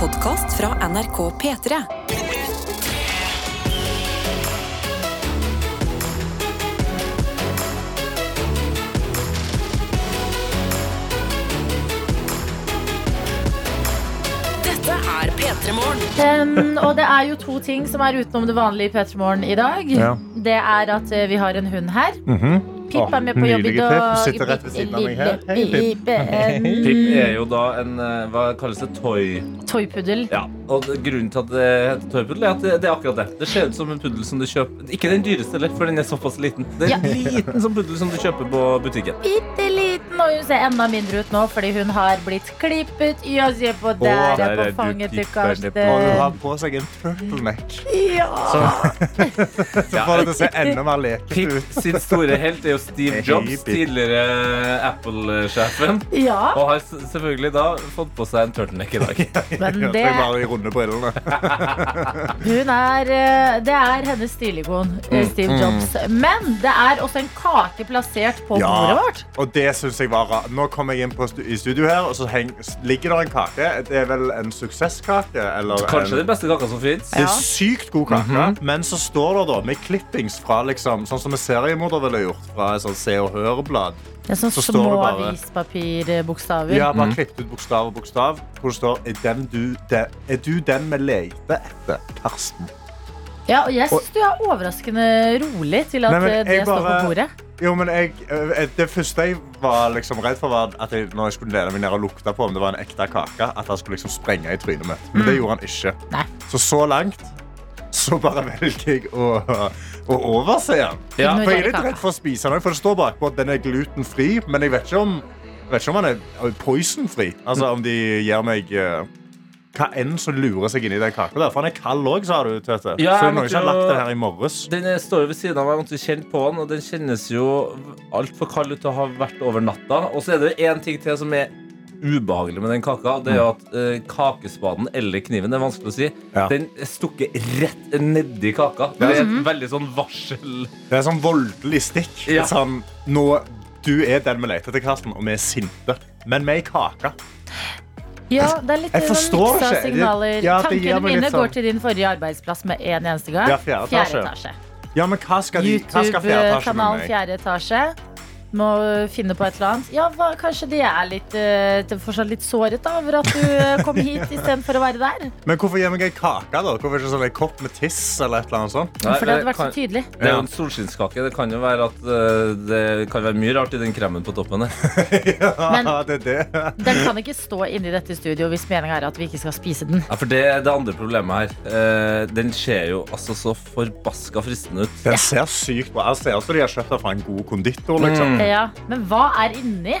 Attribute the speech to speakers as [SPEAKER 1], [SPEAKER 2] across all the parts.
[SPEAKER 1] podkast fra NRK P3. Dette er P3
[SPEAKER 2] Um, og det er jo to ting som er utenom det vanlige i P3 Morgen i dag.
[SPEAKER 3] Ja.
[SPEAKER 2] Det er at eh, vi har en hund her.
[SPEAKER 3] Mhm.
[SPEAKER 2] Pip er med på jobb i dag.
[SPEAKER 3] Sitter rett ved siden av meg her. Hei, Pip.
[SPEAKER 2] Pip.
[SPEAKER 4] Pip er jo da en eh, hva kalles det, toy
[SPEAKER 2] Toypuddel.
[SPEAKER 4] Ja, og Grunnen til at det heter tørrpuddel, er at det, det er akkurat det. Det ser ut som en puddel som du kjøper Ikke den dyreste, heller, for den er såpass liten. Det er en liten sånn puddel som du kjøper på butikken.
[SPEAKER 2] Bitte liten, og hun ser enda mindre ut nå fordi hun har blitt klippet. Ja, se på der,
[SPEAKER 3] Åh,
[SPEAKER 2] er
[SPEAKER 4] der
[SPEAKER 2] på
[SPEAKER 4] er du
[SPEAKER 2] fanget til
[SPEAKER 3] Karsten. Hun har på seg en turtleneck.
[SPEAKER 2] Ja.
[SPEAKER 3] Så får det til å se enda mer
[SPEAKER 4] Pip
[SPEAKER 3] ut.
[SPEAKER 4] sin store helt er jo Steve Jobs,
[SPEAKER 3] Pip.
[SPEAKER 4] tidligere Apple-sjefen.
[SPEAKER 2] ja,
[SPEAKER 4] Og har selvfølgelig da fått på seg en turtleneck i dag.
[SPEAKER 2] men det,
[SPEAKER 3] runde brillene.
[SPEAKER 2] hun er, eh, det er hennes stilikon, eh, Steve Jobs. Men det er også en kake plassert på
[SPEAKER 3] Ja.
[SPEAKER 2] bordet vårt.
[SPEAKER 3] Og det syns jeg var rart. Nå kom jeg inn på stu i studio her, og så heng ligger det en kake. Det er vel en suksesskake? Eller
[SPEAKER 4] Kanskje
[SPEAKER 3] en
[SPEAKER 4] den beste kaka som fins.
[SPEAKER 3] det
[SPEAKER 2] Ja.
[SPEAKER 3] er sykt god kake, men så står det da med klippings fra liksom, sånn som en seriemorder ville gjort fra et sånn Se og Hør-blad.
[SPEAKER 2] Det er sånn
[SPEAKER 3] Så
[SPEAKER 2] små
[SPEAKER 3] det bare-
[SPEAKER 2] avispapirbokstaver.
[SPEAKER 3] Ja, bare klippet ut bokstav og bokstav. Hvor det står er, dem du, de, er du den vi leter etter, Karsten?
[SPEAKER 2] Ja, og jeg syns du er overraskende rolig til at
[SPEAKER 3] Nei,
[SPEAKER 2] det står
[SPEAKER 3] bare-
[SPEAKER 2] på bordet.
[SPEAKER 3] Jo, men jeg, eh, Det første jeg var liksom redd for, var at jeg, når jeg skulle lene meg ned og lukte på om det var en ekte kake, at han skulle liksom sprenge i trynet mitt. Men det gjorde han ikke.
[SPEAKER 2] Nei.
[SPEAKER 3] Så så langt så bare velger jeg å, å overse den.
[SPEAKER 4] Ja,
[SPEAKER 3] For jeg er litt redd for å spise den, for det står bakpå at den er glutenfri, men jeg vet ikke om, vet ikke om den er poisonfri. Altså om de gir meg eh, hva enn som lurer seg inn i den kaka der. For den er kald òg, sa du, Tete.
[SPEAKER 4] Ja,
[SPEAKER 3] så noen som har lagt den her i morges.
[SPEAKER 4] Den står jo ved siden av meg, måtte kjenne på den, og den kjennes jo altfor kald ut til å ha vært over natta. Og så er det én ting til som er ubehagelig med den kaka. Det er jo at eh, kakespaden eller kniven, det er vanskelig å si,
[SPEAKER 3] Ja.
[SPEAKER 4] den stukker rett nedi kaka. Det er et veldig sånn varsel
[SPEAKER 3] Det er sånn voldelig stikk.
[SPEAKER 4] Ja.
[SPEAKER 3] Sånn, nå, du er den vi leter etter, Karsten, og vi er sinte. Men vi er i kaka.
[SPEAKER 2] Ja, det er litt
[SPEAKER 3] Jeg
[SPEAKER 2] sånn
[SPEAKER 3] forstår
[SPEAKER 2] miksa
[SPEAKER 3] ikke. Det-
[SPEAKER 2] signaler.
[SPEAKER 3] ja, det gir
[SPEAKER 2] Tankene
[SPEAKER 3] meg litt
[SPEAKER 2] mine
[SPEAKER 3] sånn-
[SPEAKER 2] går til din forrige arbeidsplass med en eneste gang.
[SPEAKER 3] Ja, fjerde etasje.
[SPEAKER 2] etasje.
[SPEAKER 3] Ja, men hva skal, de, hva skal fjerde etasje med
[SPEAKER 2] YouTube-kanalen
[SPEAKER 3] meg?
[SPEAKER 2] fjerde etasje. Må finne på et eller annet. Ja, hva, kanskje de er litt, uh, fortsatt litt såret da, over at du eh, kom hit istedenfor å være der.
[SPEAKER 3] Men hvorfor gir meg ei kake, da? Hvorfor ikke sånn en kopp med tiss eller et eller annet sånt?
[SPEAKER 4] Nei,
[SPEAKER 2] For det hadde vært
[SPEAKER 4] kan-
[SPEAKER 2] så tydelig.
[SPEAKER 4] Det er jo en solskinnskake. Det kan jo være at uh, det kan være mye rart i den kremen på toppen. ja,
[SPEAKER 2] Men-
[SPEAKER 3] ja, det er det.
[SPEAKER 2] Den kan ikke stå inni dette studio hvis meninga er at vi ikke skal spise den.
[SPEAKER 4] Ja, for det er det andre problemet her. Uh, den ser jo altså så forbaska fristende ut.
[SPEAKER 3] Den ser sykt bra ut. Jeg ser også de har kjøpt den fra en god konditor. Liksom.
[SPEAKER 2] Ja, Men hva er inni?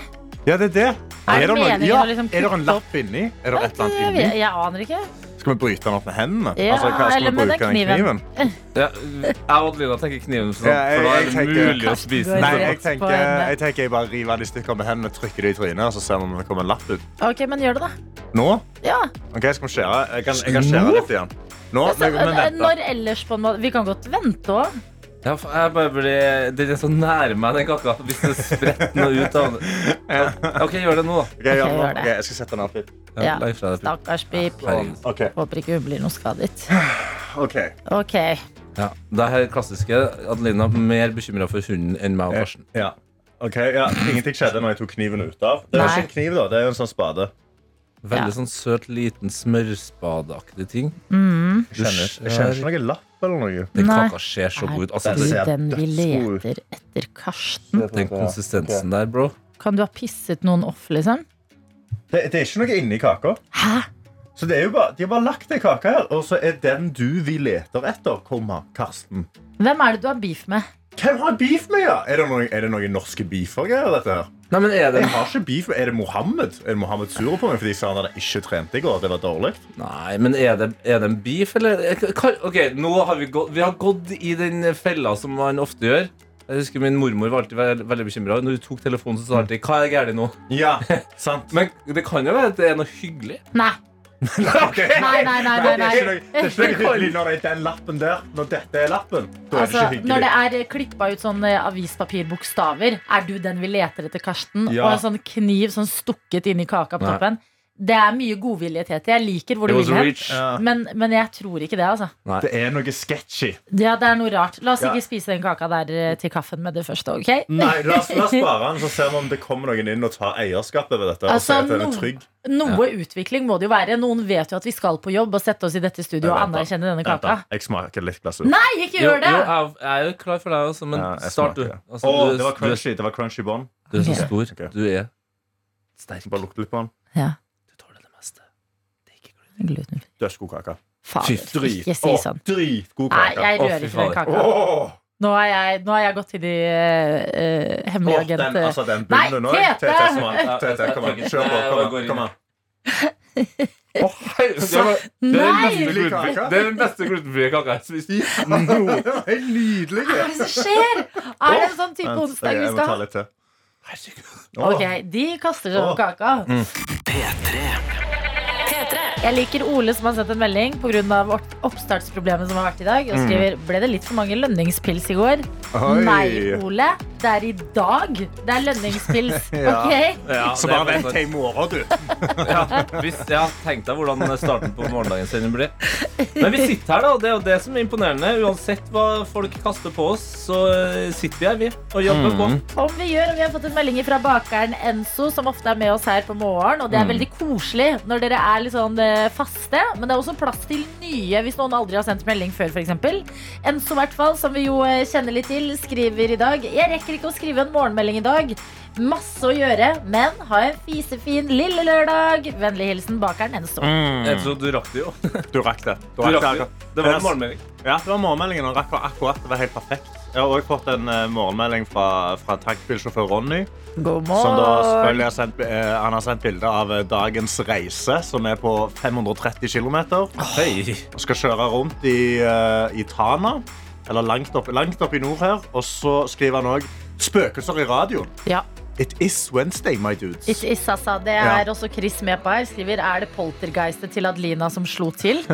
[SPEAKER 3] Ja, det er det.
[SPEAKER 2] Er det
[SPEAKER 3] det noe- ja,
[SPEAKER 2] liksom
[SPEAKER 3] er det en lapp inni? Er det et eller annet inni?
[SPEAKER 2] jeg aner ikke.
[SPEAKER 3] Skal vi bryte den opp med hendene?
[SPEAKER 2] Ja,
[SPEAKER 3] altså, hva, skal
[SPEAKER 2] eller
[SPEAKER 3] vi bruke
[SPEAKER 2] den
[SPEAKER 3] den
[SPEAKER 2] kniven.
[SPEAKER 4] Ja, jeg og Adelina tenker kniven, sånn,
[SPEAKER 3] Ja, jeg-
[SPEAKER 4] for da er det mulig å spise den.
[SPEAKER 3] Nei,
[SPEAKER 4] sånn.
[SPEAKER 3] jeg tenker, jeg tenker jeg bare river den i stykker med hendene, trykker det i trynet, og så ser vi om det kommer en lapp ut.
[SPEAKER 2] Ok, men gjør det, da.
[SPEAKER 3] Nå?
[SPEAKER 2] Ja.
[SPEAKER 3] Ok, skal vi skjære? Jeg kan, jeg kan skjære litt igjen. Nå? Men, men
[SPEAKER 2] når ellers på en måte Vi kan godt vente òg.
[SPEAKER 4] Ja, jeg bare blir, den er så nær meg, den kaka. Hvis det spretter noe ut av den. Ok, gjør det nå, da.
[SPEAKER 3] Ok, jeg,
[SPEAKER 2] Ok,
[SPEAKER 3] nå.
[SPEAKER 2] gjør det.
[SPEAKER 3] Ok, jeg skal sette den av, litt.
[SPEAKER 4] Ja,
[SPEAKER 2] Ja.
[SPEAKER 4] Pip.
[SPEAKER 2] Stakkars Pip.
[SPEAKER 4] Herregud.
[SPEAKER 3] Ok,
[SPEAKER 2] Håper ikke hun blir noe skadet.
[SPEAKER 3] ok.
[SPEAKER 2] Ok.
[SPEAKER 4] Ja, det her klassiske. Adelina mer bekymra for hunden enn meg og Karsten.
[SPEAKER 3] Ja. Ok, ja. Ingenting skjedde når jeg tok kniven ut av. Det er
[SPEAKER 2] jo
[SPEAKER 3] ikke en kniv, da. Det er jo en sånn spade.
[SPEAKER 4] Veldig
[SPEAKER 2] Ja.
[SPEAKER 4] sånn søt, liten smørspadeaktig ting.
[SPEAKER 2] Mm.
[SPEAKER 3] Jeg kjenner, jeg ikke noe lapp eller noe.
[SPEAKER 4] Den
[SPEAKER 2] Nei.
[SPEAKER 4] kaka ser så god ut. Altså,
[SPEAKER 2] Er
[SPEAKER 3] Den
[SPEAKER 2] du den vi leter etter, Karsten?
[SPEAKER 4] den konsistensen der, bro.
[SPEAKER 2] Kan du ha pisset noen off, liksom?
[SPEAKER 3] Det, det er ikke noe inni kaka.
[SPEAKER 2] Hæ?
[SPEAKER 3] Så det er jo bare, De har bare lagt ei kake her, og så er den du vi leter etter, komma Karsten.
[SPEAKER 2] Hvem er det du har beef med?
[SPEAKER 3] Hvem har beef med, ja? Er det noen, er det noen norske beefer-greier, dette her?
[SPEAKER 4] Nei, men er det
[SPEAKER 3] Jeg har ikke beef med, Er det Mohammed? Er det Mohammed sur på meg fordi han hadde ikke trent i går? Det var dårlig?
[SPEAKER 4] Nei, men er det, er det en beef, eller Ok, nå har vi gått Vi har gått i den fella som man ofte gjør. Jeg husker Min mormor var alltid veldig, veldig bekymra. Når du tok telefonen, så sa hun alltid 'Hva er galt nå?'
[SPEAKER 3] Ja, sant.
[SPEAKER 4] Men det kan jo være at det er noe hyggelig.
[SPEAKER 2] Nei.
[SPEAKER 3] Okay.
[SPEAKER 2] Nei, nei, nei, nei,
[SPEAKER 3] Det er ikke noe, det er ikke noe hyggelig når det er den lappen der. Når dette er lappen, da er
[SPEAKER 2] Altså,
[SPEAKER 3] det ikke hyggelig.
[SPEAKER 2] når det er klippa ut sånn eh, avispapirbokstaver, er du den vi leter etter, Karsten?
[SPEAKER 3] Ja.
[SPEAKER 2] Og en sånn kniv sånn stukket inn i kaka på
[SPEAKER 4] Nei.
[SPEAKER 2] toppen. Det er mye godvilje, Tete. Jeg liker hvor du vil hen. Men, men jeg tror ikke det, altså.
[SPEAKER 4] Nei.
[SPEAKER 3] Det er noe sketchy.
[SPEAKER 2] Ja, det er noe rart. La oss
[SPEAKER 3] Ja.
[SPEAKER 2] ikke spise den kaka der eh, til kaffen med det første, OK?
[SPEAKER 3] Nei, La oss, la oss spare den, så ser vi om det kommer noen inn og tar eierskap over dette.
[SPEAKER 2] Altså,
[SPEAKER 3] og sier at den er trygg.
[SPEAKER 2] Noe utvikling må det jo være. Noen vet jo at vi skal på jobb og sette oss i dette studioet og
[SPEAKER 3] Vent
[SPEAKER 2] anerkjenne denne
[SPEAKER 3] Vent
[SPEAKER 2] kaka.
[SPEAKER 3] Jeg smaker litt glass ut.
[SPEAKER 2] Nei, ikke gjør det!
[SPEAKER 4] jo, jeg jeg er jo klar for deg også, men
[SPEAKER 3] Ja,
[SPEAKER 4] start, du. Altså,
[SPEAKER 3] Å,
[SPEAKER 4] du,
[SPEAKER 3] det var crunchy. Det var crunchy bånd.
[SPEAKER 4] du er så stor.
[SPEAKER 3] Okay.
[SPEAKER 4] Du er sterk.
[SPEAKER 3] Bare lukte litt på den.
[SPEAKER 2] Ja,
[SPEAKER 4] Du tåler det meste. Det er ikke gluten.
[SPEAKER 2] Glutenfri.
[SPEAKER 3] Dødsgod kake.
[SPEAKER 2] Fader,
[SPEAKER 3] Drit.
[SPEAKER 2] ikke si
[SPEAKER 3] Å,
[SPEAKER 2] sånn.
[SPEAKER 3] Dritgod
[SPEAKER 2] Nei, jeg rører ikke den kaka.
[SPEAKER 3] Åh,
[SPEAKER 2] Nå har jeg, nå har jeg gått til i uh,
[SPEAKER 3] hemmelige
[SPEAKER 2] agent.
[SPEAKER 3] den, altså, den bunnen nå.
[SPEAKER 2] Tete!
[SPEAKER 3] Tete, kom an. Kjør på. Kom an. Kom an.
[SPEAKER 4] Å, hei, det, var, det, er den
[SPEAKER 2] Nei!
[SPEAKER 4] beste er den beste glutenfrie kaka jeg har spist.
[SPEAKER 3] Helt nydelig.
[SPEAKER 2] Hva er det som skjer? Er det en sånn type onsdag vi skal ha? Ok, de kaster seg over kaka.
[SPEAKER 1] P3.
[SPEAKER 2] Jeg liker Ole som har sendt en melding pga. oppstartsproblemet som har vært i dag. Og skriver ble det litt for mange lønningspils i går.
[SPEAKER 3] Oi.
[SPEAKER 2] Nei, Ole. Det er i dag det er lønningspils.
[SPEAKER 3] Ja.
[SPEAKER 2] Ok?
[SPEAKER 4] Ja,
[SPEAKER 3] Så
[SPEAKER 4] det er
[SPEAKER 3] bare vent til i morgen, du.
[SPEAKER 4] ja, hvis, ja, Tenk deg hvordan starten på morgendagen sin blir. Men vi sitter her, da. og Det er jo det som er imponerende. Uansett hva folk kaster på oss, så eh, sitter vi her, vi, og jobber på.
[SPEAKER 2] Om vi gjør, og vi har fått en melding fra bakeren Enso, som ofte er med oss her på morgen. Og det er veldig koselig når dere er litt sånn eh, faste. Men det er også plass til nye hvis noen aldri har sendt melding før, f.eks. Enso, i hvert fall, som vi jo eh, kjenner litt til, skriver i dag Jeg rekker ikke å skrive en morgenmelding i dag. Masse å gjøre, men ha en fisefin lille lørdag. Vennlig hilsen bakeren Enso.
[SPEAKER 4] Mm. Enso, du rakk det jo.
[SPEAKER 3] Du rakk det. Du
[SPEAKER 4] Du
[SPEAKER 3] rakk det.
[SPEAKER 4] Det var en morgenmelding.
[SPEAKER 3] Ja, det var morgenmeldingen. han rakk akkurat. Det var helt perfekt. Jeg har også fått en eh, morgenmelding fra, fra tankbilsjåfør Ronny.
[SPEAKER 2] God
[SPEAKER 3] Som da selvfølgelig
[SPEAKER 2] morgen.
[SPEAKER 3] har sendt, eh, han har sendt bilde av eh, dagens reise, som er på 530 km.
[SPEAKER 4] Hei.
[SPEAKER 3] Og skal kjøre rundt i, i Tana, eller langt opp, langt opp i nord her. Og så skriver han òg spøkelser i radioen.
[SPEAKER 2] Ja.
[SPEAKER 3] It is Wednesday, my dudes.
[SPEAKER 2] It is, altså. Det er
[SPEAKER 3] Ja.
[SPEAKER 2] også Chris med på her. Skriver er det poltergeistet til Adelina som slo til.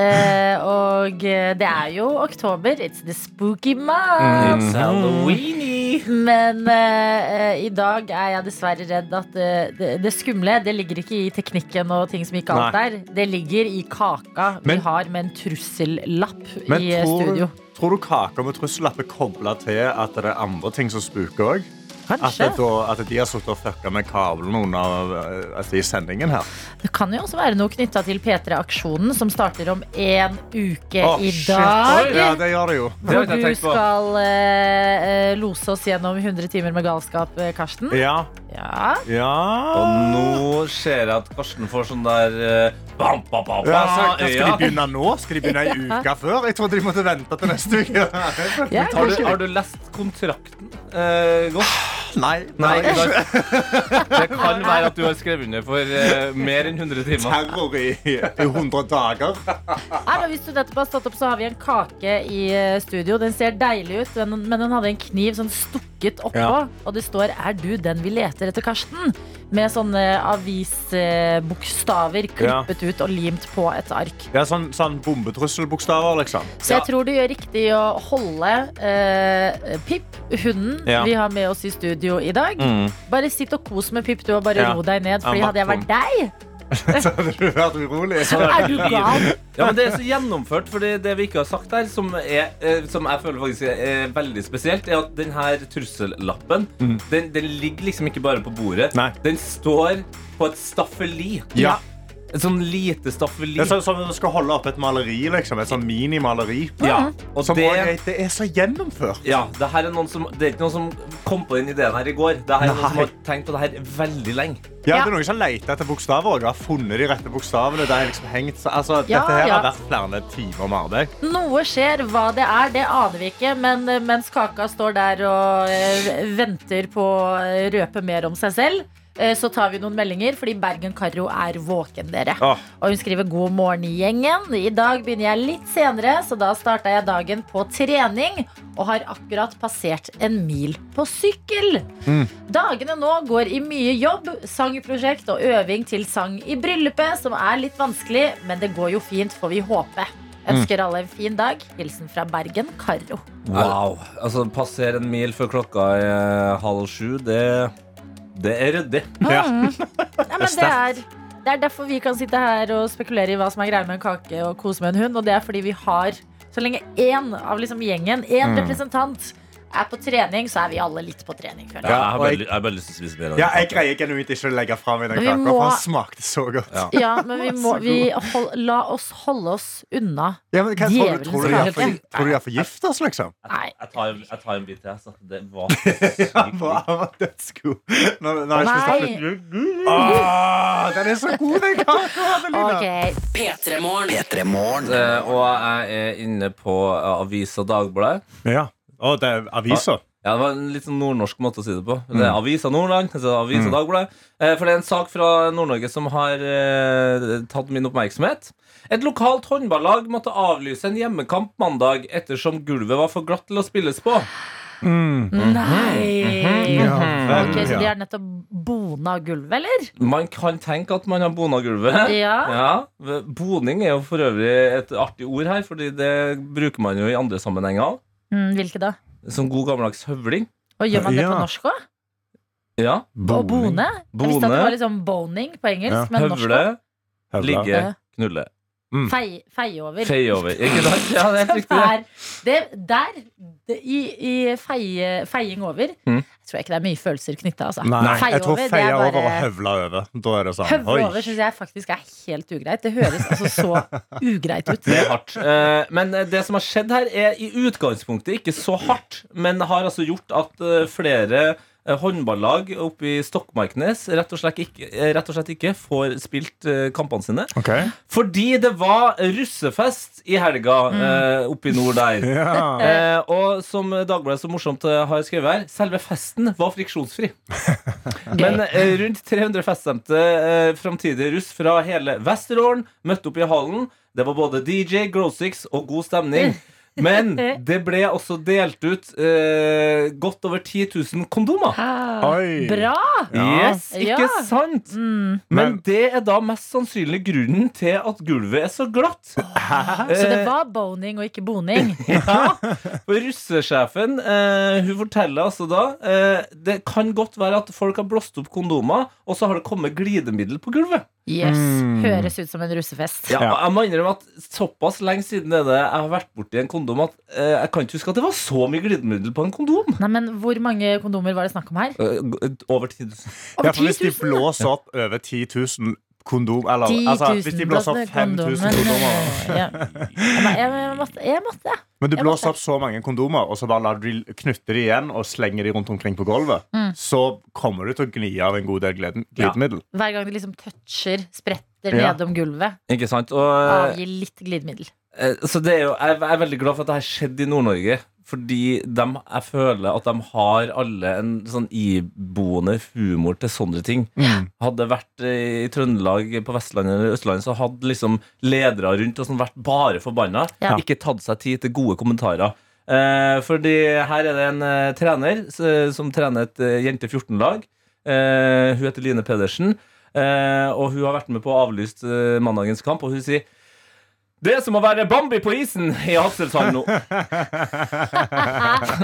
[SPEAKER 2] Eh, og eh, det er jo oktober. It's the spooky month.
[SPEAKER 4] It's Halloweeny.
[SPEAKER 2] Men eh, i dag er jeg dessverre redd at det, det, det skumle det ligger ikke i teknikken og ting som gikk alt der. Det ligger i kaka
[SPEAKER 3] Men-
[SPEAKER 2] vi har med en trussellapp
[SPEAKER 3] Men
[SPEAKER 2] i eh,
[SPEAKER 3] tror,
[SPEAKER 2] studio.
[SPEAKER 3] tror du kaka med trussellapp er kobla til at det er andre ting som spuker òg?
[SPEAKER 2] Kanskje.
[SPEAKER 3] At, da- at de har sittet og fucka med kablene under eh, altså, i sendingen her?
[SPEAKER 2] Det kan jo også være noe knytta til P3-aksjonen, som starter om en uke
[SPEAKER 3] oh,
[SPEAKER 2] i
[SPEAKER 3] shit.
[SPEAKER 2] dag.
[SPEAKER 3] Oi, Ja, det gjør det jo.
[SPEAKER 4] Det
[SPEAKER 2] Hvor du skal eh, eh, lose oss gjennom 100 timer med galskap, eh, Karsten.
[SPEAKER 3] Ja.
[SPEAKER 2] Ja.
[SPEAKER 3] ja.
[SPEAKER 4] Og nå ser jeg at Karsten får sånn der eh, bam, bam, bam,
[SPEAKER 3] Ja,
[SPEAKER 4] så
[SPEAKER 3] skal de begynne nå? Skal de begynne ei uke før? Jeg trodde de måtte vente til neste uke.
[SPEAKER 2] Ja,
[SPEAKER 4] Har du,
[SPEAKER 2] kanskje.
[SPEAKER 4] har du lest kontrakten eh, godt?
[SPEAKER 3] Nei.
[SPEAKER 4] Nei,
[SPEAKER 3] nei.
[SPEAKER 4] Det kan være at du har skrevet under for eh, mer enn 100 timer.
[SPEAKER 3] Terror i, i 100 dager.
[SPEAKER 2] Nei, men hvis du nettopp har stått opp, så har vi en kake i eh, studio. Den ser deilig ut, men, men den hadde en kniv sånn stukket oppå.
[SPEAKER 3] Ja.
[SPEAKER 2] Og det står 'Er du den vi leter etter', Karsten? Med sånne avisbokstaver klippet ut og limt på et ark.
[SPEAKER 3] Ja, sånn, sånn bombetrusselbokstaver, liksom.
[SPEAKER 2] Så jeg tror du gjør riktig å holde eh, Pip, hunden,
[SPEAKER 3] Ja.
[SPEAKER 2] vi har med oss i studio i dag. Bare sitt og kos med Pip, du, og bare
[SPEAKER 3] Ja.
[SPEAKER 2] ro deg ned. Fordi hadde jeg vært deg,
[SPEAKER 3] Så hadde du vært urolig.
[SPEAKER 2] er du gal?
[SPEAKER 4] Ja, men Det er så gjennomført, for det, det vi ikke har sagt her, som, er, eh, som jeg føler faktisk er, veldig spesielt, er at den her trussellappen den, den ligger liksom ikke bare på bordet.
[SPEAKER 3] Nei.
[SPEAKER 4] Den står på et staffeli.
[SPEAKER 3] Ja.
[SPEAKER 4] Et sånn lite staffeli.
[SPEAKER 3] Det er sånn som om du skal holde opp et maleri, liksom. Et sånn minimaleri.
[SPEAKER 4] ja. Og
[SPEAKER 3] Som
[SPEAKER 4] det,
[SPEAKER 3] også det er så gjennomført.
[SPEAKER 4] ja, det, her er noen som, det er ikke noen som kom på den ideen her i går. Det her er noen som har tenkt på det her veldig lenge.
[SPEAKER 3] Ja,
[SPEAKER 2] Ja.
[SPEAKER 3] det er noen som leter etter bokstaver og har funnet de rette bokstavene. Det er liksom hengt, så- altså,
[SPEAKER 2] Ja,
[SPEAKER 3] dette her
[SPEAKER 2] ja.
[SPEAKER 3] har vært flere timer med arbeid.
[SPEAKER 2] Noe skjer, hva det er, det aner vi ikke. Men eh, mens Kaka står der og eh, venter på å røpe mer om seg selv, så tar vi noen meldinger, fordi Bergen Karro er våken, dere. Og hun skriver 'God morgen, gjengen'. I dag begynner jeg litt senere, så da starta jeg dagen på trening. Og har akkurat passert en mil på sykkel. Dagene nå går i mye jobb, sangprosjekt og øving til sang i bryllupet, som er litt vanskelig, men det går jo fint, får vi håpe. Ønsker alle en fin dag. Hilsen fra Bergen, Karro
[SPEAKER 4] Wow. Altså, Passere en mil før klokka er halv sju, det, det er ryddig.
[SPEAKER 3] Ja.
[SPEAKER 2] Nei, men det er Det er derfor vi kan sitte her og spekulere i hva som er greia med en kake og kose med en hund. Og det er fordi vi har så lenge én av liksom gjengen, én representant, er på trening, så er vi alle litt på trening. Føler
[SPEAKER 4] Ja,
[SPEAKER 2] jeg.
[SPEAKER 4] jeg har bare,
[SPEAKER 3] jeg-
[SPEAKER 4] jeg har bare lyst til å spise mer
[SPEAKER 3] Ja, jeg greier genuint ikke å legge fra meg den kaka,
[SPEAKER 2] må-
[SPEAKER 3] for den smakte så godt.
[SPEAKER 4] Ja.
[SPEAKER 2] Ja, men vi må vi hold, La oss holde oss unna.
[SPEAKER 3] Ja, men hva, tror, du, tror, du de for, tror du de har forgifta oss, liksom?
[SPEAKER 2] Nei.
[SPEAKER 4] Jeg tar, jeg tar en bit til. Så det var
[SPEAKER 3] bra, var dødsgod. Nå, nå har jeg ikke
[SPEAKER 2] Nei.
[SPEAKER 3] snakket Åh, Den er så god, den kaka, Adelina.
[SPEAKER 2] Ok,
[SPEAKER 1] P3morgen.
[SPEAKER 4] Eh, Og jeg er inne på uh, Avisa Dagbladet.
[SPEAKER 3] Ja. Å, det er aviser.
[SPEAKER 4] Ja, Det var en litt sånn nordnorsk måte å si det på. Det er Avisa Nordland. Altså Avisa Dagbladet. Eh, For det er en sak fra Nord-Norge som har eh, tatt min oppmerksomhet. Et lokalt håndballag måtte avlyse en hjemmekamp mandag ettersom gulvet var for glatt til å spilles på.
[SPEAKER 2] Nei
[SPEAKER 3] Ja, vel,
[SPEAKER 2] Ok, Så de
[SPEAKER 3] ja.
[SPEAKER 2] har nettopp bona gulvet, eller?
[SPEAKER 4] Man kan tenke at man har bona gulvet.
[SPEAKER 2] Ja.
[SPEAKER 4] Boning er jo for øvrig et artig ord her, Fordi det bruker man jo i andre sammenhenger.
[SPEAKER 2] Mm, hvilke da?
[SPEAKER 4] Som god gammeldags høvling.
[SPEAKER 2] Og gjør man det på
[SPEAKER 3] Ja.
[SPEAKER 2] norsk òg?
[SPEAKER 4] Ja.
[SPEAKER 2] Og bone? Jeg visste at det
[SPEAKER 4] Bone.
[SPEAKER 2] var liksom boning på engelsk,
[SPEAKER 3] Ja.
[SPEAKER 2] men norsk
[SPEAKER 4] Høvle.
[SPEAKER 3] Høvla.
[SPEAKER 4] ligge,
[SPEAKER 2] Ja.
[SPEAKER 4] Knulle.
[SPEAKER 2] Fei, feie over.
[SPEAKER 4] Fei over. Ikke sant? Ja, det er helt riktig.
[SPEAKER 2] Der, det, der det, I, i feie, feiing over
[SPEAKER 4] Mm.
[SPEAKER 2] tror jeg ikke det er mye følelser knytta. Altså.
[SPEAKER 3] Nei,
[SPEAKER 2] Feie
[SPEAKER 3] jeg tror
[SPEAKER 2] over, det
[SPEAKER 3] bare, over og høvla over. Da er det sånn.
[SPEAKER 2] Høvla
[SPEAKER 3] Oi.
[SPEAKER 2] over syns jeg faktisk er helt ugreit. Det høres altså så ugreit ut.
[SPEAKER 4] Det er hardt. Eh, Men det som har skjedd her, er i utgangspunktet ikke så hardt, men har altså gjort at eh, flere eh, håndballag oppe i Stokmarknes rett og slett ikke, eh, rett og slett ikke får spilt eh, kampene sine.
[SPEAKER 3] Okay.
[SPEAKER 4] Fordi det var russefest i helga mm. oppe i nord der.
[SPEAKER 3] Ja.
[SPEAKER 4] Eh, og som Dagbladet så morsomt eh, har skrevet her, selve festen var friksjonsfri. Men eh, rundt 300 feststemte eh, framtidige russ fra hele Vesterålen møtte opp i hallen. Det var både DJ, Grosix og god stemning. Men det ble også delt ut eh, godt over 10 000 kondomer.
[SPEAKER 3] Oi.
[SPEAKER 2] Bra!
[SPEAKER 3] Ja.
[SPEAKER 4] Yes, ikke
[SPEAKER 2] Ja.
[SPEAKER 4] sant?
[SPEAKER 2] Mm.
[SPEAKER 4] Men
[SPEAKER 3] Men-
[SPEAKER 4] det er da mest sannsynlig grunnen til at gulvet er så glatt.
[SPEAKER 2] Så det
[SPEAKER 4] Eh,
[SPEAKER 2] var boning og ikke boning.
[SPEAKER 4] ja, for russesjefen eh, Hun forteller altså da eh, Det kan godt være at folk har blåst opp kondomer, og så har det kommet glidemiddel på gulvet.
[SPEAKER 2] Yes.
[SPEAKER 3] Mm.
[SPEAKER 2] Høres ut som en russefest.
[SPEAKER 4] Ja. Jeg må innrømme at Såpass lenge siden er det jeg har vært borti en kondom at eh, jeg kan ikke huske at det var så mye glidemiddel på en kondom.
[SPEAKER 2] Nei, men Hvor mange kondomer var det snakk om her?
[SPEAKER 4] Eh, over 10 000.
[SPEAKER 3] Ja, for hvis de
[SPEAKER 2] 10 000,
[SPEAKER 3] blåser opp over 10 000 kondom Eller altså, hvis de blåser opp 5000 kondomer
[SPEAKER 2] Ja. Jeg, jeg, måtte, jeg måtte.
[SPEAKER 3] Men du
[SPEAKER 2] Jeg
[SPEAKER 3] blåser
[SPEAKER 2] måtte.
[SPEAKER 3] opp så mange kondomer, og så bare lar du de knytte de igjen og slenger de rundt omkring på gulvet,
[SPEAKER 2] Mm.
[SPEAKER 3] så kommer du til å gni av en god del gleden- glidemiddel.
[SPEAKER 2] Hver gang de liksom toucher, spretter
[SPEAKER 3] Ja.
[SPEAKER 2] nedom gulvet,
[SPEAKER 4] Ikke sant? Og, eh,
[SPEAKER 2] avgir litt glidemiddel.
[SPEAKER 4] Eh, Så det er jo, jeg er veldig glad for at det har skjedd i Nord-Norge. Fordi de, jeg føler at de har alle en sånn iboende humor til sånne ting. Hadde det vært i Trøndelag, på Vestlandet eller Østlandet, så hadde liksom ledere rundt og sånn vært bare forbanna.
[SPEAKER 2] Ja.
[SPEAKER 4] Ikke tatt seg tid til gode kommentarer. Eh, fordi her er det en eh, trener som trener et eh, jente 14-lag. Eh, hun heter Line Pedersen. Eh, og hun har vært med på å avlyse eh, mandagens kamp, og hun sier det er som å være Bambi på isen i Hadselsand nå.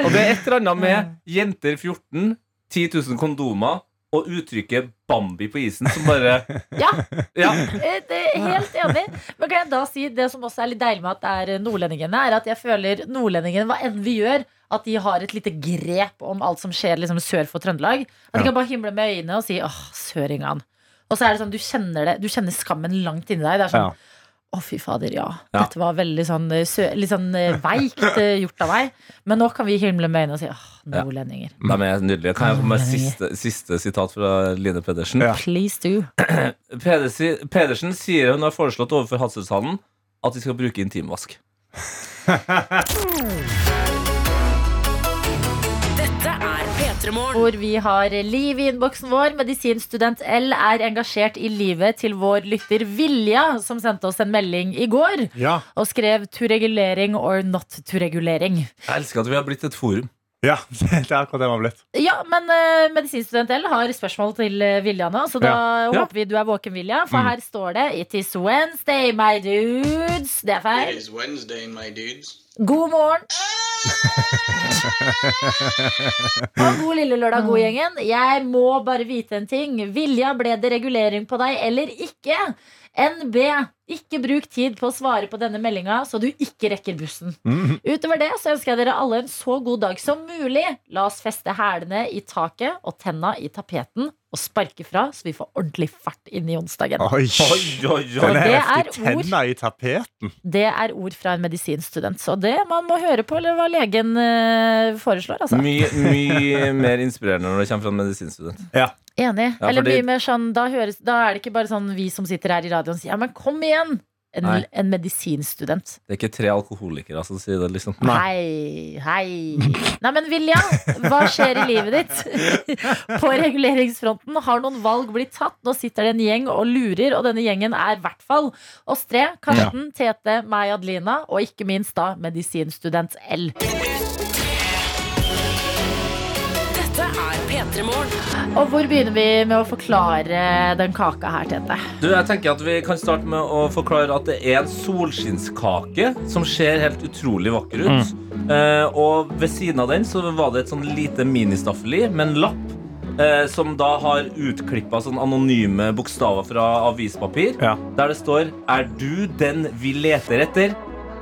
[SPEAKER 4] og det er et eller annet med jenter 14, 10 000 kondomer og uttrykket Bambi på isen som bare
[SPEAKER 2] Ja,
[SPEAKER 4] Ja.
[SPEAKER 2] eh, det er helt enig. Men kan jeg da si det som også er litt deilig med at det er nordlendingene, er at jeg føler nordlendingene, hva enn vi gjør, at de har et lite grep om alt som skjer liksom sør for Trøndelag. At de kan bare himle med øynene og si 'åh, søringene'. Og så er det sånn, du kjenner det, du kjenner skammen langt inni deg. Det er sånn
[SPEAKER 3] Ja.
[SPEAKER 2] Å, fy fader, ja.
[SPEAKER 4] Ja.
[SPEAKER 2] Dette var veldig sånn, eh, sø litt sånn eh, veikt eh, gjort av meg. Men nå kan vi himle med øynene og si åh, nordlendinger.
[SPEAKER 4] De er nydelig. Kan jeg få med siste, siste sitat fra Line Pedersen?
[SPEAKER 3] Ja.
[SPEAKER 2] Please do.
[SPEAKER 4] Pedersen, Pedersen sier hun har foreslått overfor Hadselshallen at de skal bruke intimvask.
[SPEAKER 2] Hvor vi har liv i innboksen vår. Medisinstudent L er engasjert i livet til vår lytter Vilja, som sendte oss en melding i går
[SPEAKER 3] Ja.
[SPEAKER 2] og skrev 'to regulering or not to regulering'.
[SPEAKER 4] Jeg elsker at vi har blitt et forum.
[SPEAKER 3] Ja, det er akkurat det man har blitt.
[SPEAKER 2] Ja, men uh, medisinstudent L har spørsmål til uh, Vilja nå, så da
[SPEAKER 4] Ja.
[SPEAKER 2] håper vi du er våken, Vilja. For her står det 'It is Wednesday, my dudes'. Det er feil.
[SPEAKER 5] It is Wednesday, my dudes.
[SPEAKER 2] God morgen. Og god lille lørdag, god gjengen. Jeg må bare vite en ting. Vilja, ble det regulering på deg eller ikke? NB, ikke bruk tid på å svare på denne meldinga, så du ikke rekker bussen.
[SPEAKER 3] Mm.
[SPEAKER 2] Utover det så ønsker jeg dere alle en så god dag som mulig. La oss feste hælene i taket og tenna i tapeten og sparke fra, så vi får ordentlig fart inn i onsdagen.
[SPEAKER 3] Oi.
[SPEAKER 4] Oi, oi, oi.
[SPEAKER 3] Den
[SPEAKER 2] det
[SPEAKER 3] er. Tenna i tapeten.
[SPEAKER 2] Det er ord fra en medisinstudent, så det man må høre på, eller hva legen eh, foreslår. Altså.
[SPEAKER 4] Mye, mye mer inspirerende når det kommer fra en medisinstudent.
[SPEAKER 2] Enig.
[SPEAKER 4] Ja,
[SPEAKER 2] Eller
[SPEAKER 4] fordi-
[SPEAKER 2] mye mer sånn da, høres, da er det ikke bare sånn vi som sitter her i radioen sier ja, men kom igjen! En, en medisinstudent.
[SPEAKER 4] Det er ikke tre alkoholikere som sier det, liksom.
[SPEAKER 2] Hei, hei. Nei, men Vilja, hva skjer i livet ditt? På reguleringsfronten har noen valg blitt tatt. Nå sitter det en gjeng og lurer, og denne gjengen er i hvert fall oss tre. Karsten, Tete, meg, Adelina, og ikke minst da medisinstudent L.
[SPEAKER 1] Dette er P3 Morgen.
[SPEAKER 2] Og hvor begynner vi med å forklare den kaka her, Tete?
[SPEAKER 4] Du, jeg tenker at Vi kan starte med å forklare at det er en solskinnskake som ser helt utrolig vakker ut. Eh, og ved siden av den så var det et sånn lite ministaffeli med en lapp. Eh, som da har utklippa sånn anonyme bokstaver fra avispapir.
[SPEAKER 3] Ja.
[SPEAKER 4] Der det står 'Er du den vi leter etter?'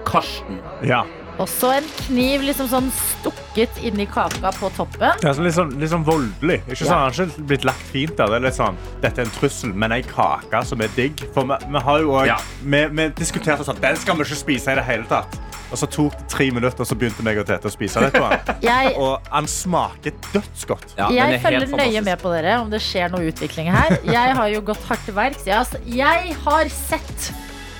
[SPEAKER 4] Karsten.
[SPEAKER 3] Ja.
[SPEAKER 2] Også en kniv liksom sånn stukket inni kaka på toppen.
[SPEAKER 3] Det er sånn litt, sånn, litt sånn voldelig. Ikke sånn, Han har ikke blitt lagt fint der. Det er litt sånn, Dette er en trussel, men ei kake som er digg. For vi, vi har jo også,
[SPEAKER 4] Ja.
[SPEAKER 3] vi, vi diskuterte sånn Den skal vi ikke spise i det hele tatt. Og så tok det tre minutter, og så begynte meg og Tete å spise litt på den.
[SPEAKER 2] Jeg,
[SPEAKER 3] Og han smaker dødsgodt.
[SPEAKER 4] Ja,
[SPEAKER 2] jeg
[SPEAKER 4] er
[SPEAKER 2] følger nøye med på dere om det skjer noe utvikling her. Jeg har jo gått hardt til verks. Jeg, altså, jeg har sett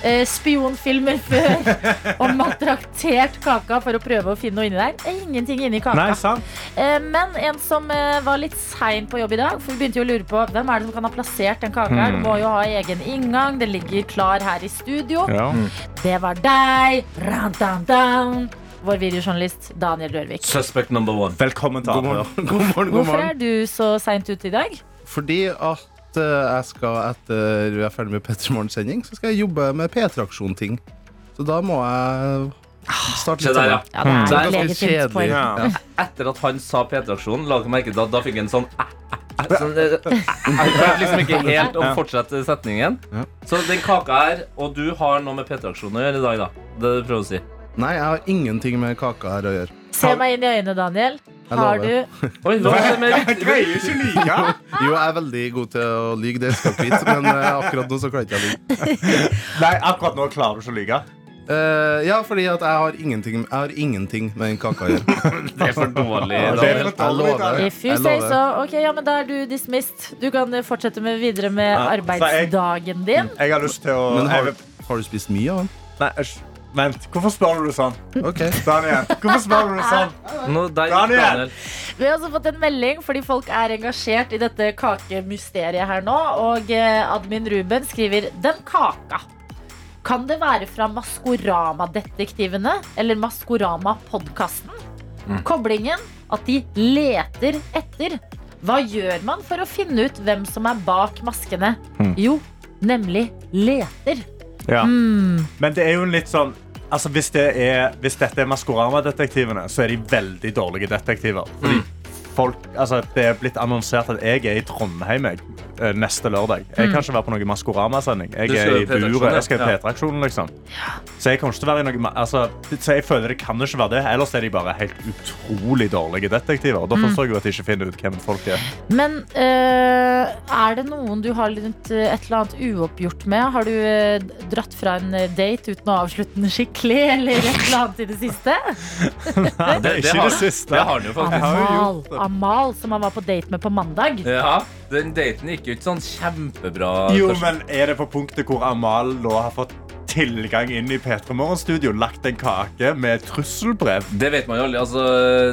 [SPEAKER 2] eh, spionfilmer før om man traktert kaka for å prøve å finne noe inni der. Det er ingenting inni kaka.
[SPEAKER 3] Nei, sant?
[SPEAKER 2] Eh, Men en som eh, var litt sein på jobb i dag, for vi begynte jo å lure på hvem er det som kan ha plassert den kaka her. Du må jo ha egen inngang. Den ligger klar her i studio.
[SPEAKER 3] Ja.
[SPEAKER 2] Det var deg, Rantandan, vår videojournalist Daniel Rørvik.
[SPEAKER 4] Suspect number one.
[SPEAKER 3] Velkommen til
[SPEAKER 5] God morgen, god morgen. God
[SPEAKER 2] Hvorfor
[SPEAKER 5] morgen.
[SPEAKER 2] er du så seint ute i dag?
[SPEAKER 5] Fordi at eh, jeg skal etter jeg er ferdig med Petter Morgen-sending, så skal jeg jobbe med P-traksjon-ting. Så da må jeg starte
[SPEAKER 4] Se
[SPEAKER 5] litt
[SPEAKER 4] der, ja.
[SPEAKER 2] Ja, det er
[SPEAKER 5] ganske kjedelig.
[SPEAKER 3] Ja.
[SPEAKER 4] Etter at han sa P-traksjonen, la dere merke til at da fikk han sånn æ, sånn, jeg klarte liksom ikke helt å fortsette setningen. Så den kaka her, og du har noe med P-traksjonen å gjøre i dag, da. Det du prøver å si.
[SPEAKER 5] Nei, jeg har ingenting med kaka her å gjøre.
[SPEAKER 2] Se meg inn i øynene, Daniel. Har du
[SPEAKER 4] Oi, hva er det med
[SPEAKER 3] Jeg greier ikke lyve.
[SPEAKER 5] Jo, jeg er veldig god til å lyge, det skal jeg vite, men eh, akkurat nå så klarer ikke jeg å lyge.
[SPEAKER 3] Nei, akkurat nå klarer du ikke å lyge.
[SPEAKER 5] Eh, ja, fordi at jeg har ingenting, jeg har ingenting med den kaka å gjøre.
[SPEAKER 4] Det er for dårlig.
[SPEAKER 3] Ja, det er
[SPEAKER 4] Daniel.
[SPEAKER 3] for
[SPEAKER 5] Jeg lover.
[SPEAKER 2] If you
[SPEAKER 5] Jeg
[SPEAKER 2] say
[SPEAKER 5] lover.
[SPEAKER 2] so. Ok, ja, men Da er du dismissed. Du kan eh, fortsette med videre med
[SPEAKER 3] Ja, jeg-
[SPEAKER 2] arbeidsdagen din.
[SPEAKER 3] Jeg har lyst til å
[SPEAKER 5] Men har,
[SPEAKER 3] jeg,
[SPEAKER 5] har du spist mye av den?
[SPEAKER 3] Nei, æsj. Vent, hvorfor spør du sånn?
[SPEAKER 5] Ok.
[SPEAKER 3] Daniel, hvorfor spør du sånn?
[SPEAKER 4] Nå, der gikk
[SPEAKER 3] Daniel!
[SPEAKER 4] Daniel.
[SPEAKER 2] Vi har også fått en melding fordi folk er engasjert i dette kakemysteriet her nå. Og eh, admin Ruben skriver Den kaka. Kan det være fra Maskorama-detektivene eller Maskorama-podkasten? Koblingen at de leter etter. Hva gjør man for å finne ut hvem som er bak maskene? Jo, nemlig leter.
[SPEAKER 3] Ja.
[SPEAKER 2] Mm.
[SPEAKER 3] Men det er jo en litt sånn Altså Hvis, det er, hvis dette er Maskorama-detektivene, så er de veldig dårlige detektiver. Fordi folk, altså Det er blitt annonsert at jeg er i Trondheim jeg, eh, neste lørdag. Jeg kan ikke være på noen Maskorama-sending. Jeg er
[SPEAKER 4] i
[SPEAKER 3] buret. Jeg skal i P3-aksjonen, liksom. Så jeg kommer ikke til å være i noe altså, Så jeg føler det kan ikke være det. Ellers er de bare helt utrolig dårlige detektiver. Og Da forstår jeg jo at de ikke finner ut hvem folk er.
[SPEAKER 2] Men øh, er det noen du har litt, eh, et eller annet uoppgjort med? Har du øh, dratt fra en date uten å avslutte den skikkelig, eller et eller annet i det siste?
[SPEAKER 4] Nei, det, er
[SPEAKER 3] Ikke
[SPEAKER 4] har,
[SPEAKER 3] det siste.
[SPEAKER 4] Det har han jo faktisk.
[SPEAKER 2] Amal, som han var på date med på mandag.
[SPEAKER 4] Ja, Den daten gikk jo ikke sånn kjempebra.
[SPEAKER 3] Jo, men er det på punktet hvor Amal nå har fått tilgang inn i P3 Morgen-studio, lagt en kake med trusselbrev?
[SPEAKER 4] Det vet man jo aldri. Altså,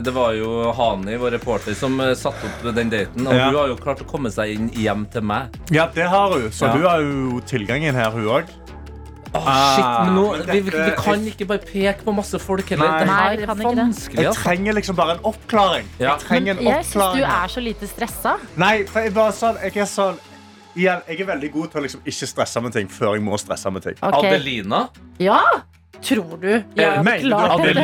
[SPEAKER 4] det var jo Hani, vår reporter, som eh, satte opp den daten. Og
[SPEAKER 3] Ja.
[SPEAKER 4] hun har jo klart å komme seg inn hjem til meg.
[SPEAKER 3] Ja, det har hun. Så
[SPEAKER 4] Ja.
[SPEAKER 3] hun har jo tilgang inn her, hun òg.
[SPEAKER 4] Åh,
[SPEAKER 3] Ah,
[SPEAKER 4] shit, men nå,
[SPEAKER 3] men
[SPEAKER 4] vi, vi, vi
[SPEAKER 3] dette-
[SPEAKER 4] kan ikke bare peke på masse folk heller.
[SPEAKER 3] Nei.
[SPEAKER 4] Det
[SPEAKER 2] Nei,
[SPEAKER 4] her
[SPEAKER 2] vi
[SPEAKER 4] er
[SPEAKER 2] kan ikke det.
[SPEAKER 3] Jeg trenger liksom bare en oppklaring.
[SPEAKER 4] Ja.
[SPEAKER 3] Jeg trenger
[SPEAKER 2] Men
[SPEAKER 3] en
[SPEAKER 2] jeg syns du er så lite stressa.
[SPEAKER 3] Nei, for jeg, bare sånn, jeg er sånn Igjen, jeg er veldig god til å liksom ikke stresse med ting før jeg må stresse med ting.
[SPEAKER 2] Okay.
[SPEAKER 4] Adelina?
[SPEAKER 2] Ja! Tror du?
[SPEAKER 3] jeg
[SPEAKER 2] Ja,
[SPEAKER 3] Mener du
[SPEAKER 2] klart
[SPEAKER 3] det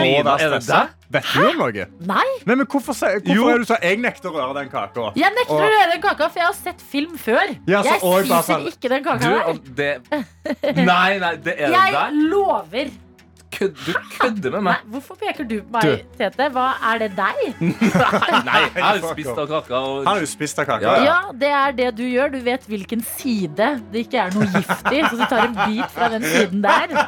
[SPEAKER 4] Er det
[SPEAKER 3] deg? Vet du om noe?
[SPEAKER 2] Nei,
[SPEAKER 3] Nei, men Hvorfor, hvorfor
[SPEAKER 4] Jo.
[SPEAKER 3] er du så Jeg nekter å røre den kaka.
[SPEAKER 2] jeg nekter
[SPEAKER 3] Og-
[SPEAKER 2] å røre den kaka, for jeg har sett film før.
[SPEAKER 3] Ja, så-
[SPEAKER 2] jeg spiser
[SPEAKER 3] sånn-
[SPEAKER 2] ikke den kaka
[SPEAKER 4] Du,
[SPEAKER 2] der.
[SPEAKER 4] det Nei, nei, det er det
[SPEAKER 2] Jeg lover.
[SPEAKER 4] Kødd, du kødder med
[SPEAKER 2] Nei,
[SPEAKER 4] meg.
[SPEAKER 2] hvorfor peker du på meg,
[SPEAKER 3] Du.
[SPEAKER 2] Tete? Hva Er det deg?
[SPEAKER 4] Nei, jeg har jo spist av kaka. Og...
[SPEAKER 3] Han har jo spist av kaka.
[SPEAKER 4] Ja,
[SPEAKER 2] Ja, det er det du gjør. Du vet hvilken side det ikke er noe gift i. Så du tar en bit fra den siden der.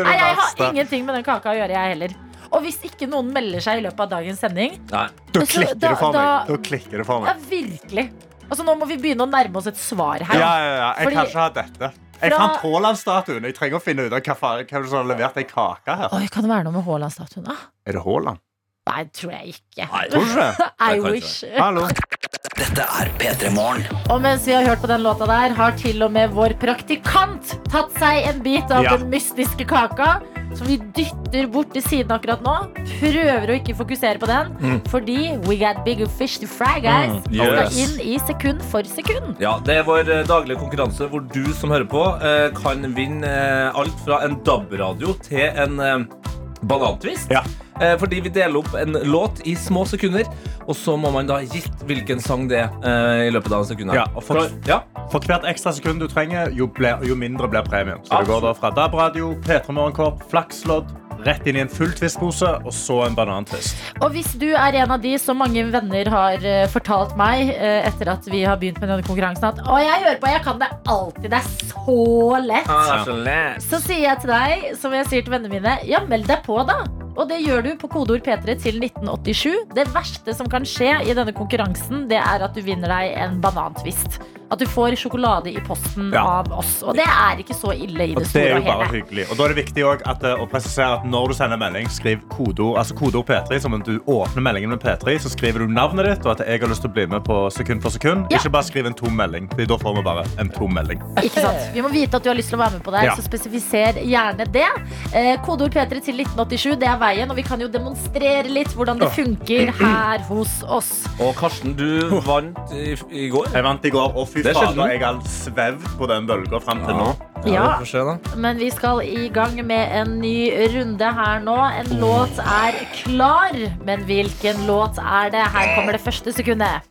[SPEAKER 2] Nei, jeg har ingenting med den kaka å gjøre, jeg heller. Og hvis ikke noen melder seg i løpet av dagens sending
[SPEAKER 4] Nei.
[SPEAKER 3] Da klikker det for meg. Da klikker det for
[SPEAKER 2] Ja, virkelig. Altså, nå må vi begynne å nærme oss et svar
[SPEAKER 3] Ja,
[SPEAKER 2] her.
[SPEAKER 3] ja, ja. Jeg
[SPEAKER 2] Fordi-
[SPEAKER 3] kan ikke ha dette. Jeg fant Haaland-statuen. Jeg trenger å finne ut av hva hvem som har levert ei kake her.
[SPEAKER 2] Oi, kan det være noe med Haaland-statuen? da?
[SPEAKER 3] Er det Haaland?
[SPEAKER 2] Nei, tror jeg ikke.
[SPEAKER 4] Nei.
[SPEAKER 3] Tror du ikke?
[SPEAKER 2] I
[SPEAKER 4] Det
[SPEAKER 2] wish.
[SPEAKER 3] Hallo.
[SPEAKER 6] Dette er P3 Morgen.
[SPEAKER 2] Og mens vi har hørt på den låta der, har til og med vår praktikant tatt seg en bit av
[SPEAKER 3] Ja.
[SPEAKER 2] den mystiske kaka. Som vi dytter bort til siden akkurat nå. Prøver å ikke fokusere på den. Fordi we got bigger fish to fry, guys.
[SPEAKER 4] Mm,
[SPEAKER 2] Og
[SPEAKER 4] yes.
[SPEAKER 2] skal inn i sekund for sekund.
[SPEAKER 4] Ja, Det er vår eh, daglige konkurranse hvor du som hører på, eh, kan vinne eh, alt fra en DAB-radio til en eh, banantvist.
[SPEAKER 3] Ja.
[SPEAKER 4] Eh, fordi vi deler opp en låt i små sekunder, og så må man da gitt hvilken sang det er eh, i løpet av en sekund.
[SPEAKER 3] Ja, og for-
[SPEAKER 4] ja.
[SPEAKER 3] For hvert ekstra sekund du trenger, jo, ble, jo mindre blir premien. Så det går da fra DAB-radio, P3 Morgenkorp, flakslodd, rett inn i en full twistpose, og så en banantvist.
[SPEAKER 2] Og hvis du er en av de som mange venner har eh, fortalt meg eh, etter at vi har begynt med denne konkurransen at Å, jeg hører på, jeg kan det alltid. Det er så lett.
[SPEAKER 4] Ah, så lett.
[SPEAKER 2] Så sier jeg til deg, som jeg sier til vennene mine, ja, meld deg på, da. Og det gjør du på kodeord P3 til 1987. Det verste som kan skje i denne konkurransen, det er at du vinner deg en banantvist. At du får sjokolade i posten
[SPEAKER 3] Ja.
[SPEAKER 2] av oss. Og det er ikke så ille i det
[SPEAKER 3] det
[SPEAKER 2] store
[SPEAKER 3] er
[SPEAKER 2] og
[SPEAKER 3] jo bare
[SPEAKER 2] hele.
[SPEAKER 3] hyggelig. Og da er det viktig at, eh, å presisere at når du sender melding, skriv kodeord altså kode P3. Som om du åpner meldingen med P3, så skriver du navnet ditt og at jeg har lyst til å bli med på sekund for sekund.
[SPEAKER 2] Ja.
[SPEAKER 3] Ikke bare skriv en tom melding. for Da får vi bare en tom melding.
[SPEAKER 2] Ikke sant? Vi må vite at du har lyst til å være med på det,
[SPEAKER 3] Ja.
[SPEAKER 2] så spesifiser gjerne det. Eh, kodeord P3 til 1987, det er veien. Og vi kan jo demonstrere litt hvordan det funker her hos oss.
[SPEAKER 4] Og Karsten, du vant i, i går.
[SPEAKER 3] Jeg vant i går, og fy
[SPEAKER 4] Det er
[SPEAKER 3] fader,
[SPEAKER 4] sjelden.
[SPEAKER 3] jeg har svevd på den bølga fram til nå.
[SPEAKER 2] Ja.
[SPEAKER 4] vi får se da.
[SPEAKER 2] Men vi skal i gang med en ny runde her nå. En låt er klar, men hvilken låt er det? Her kommer det første sekundet.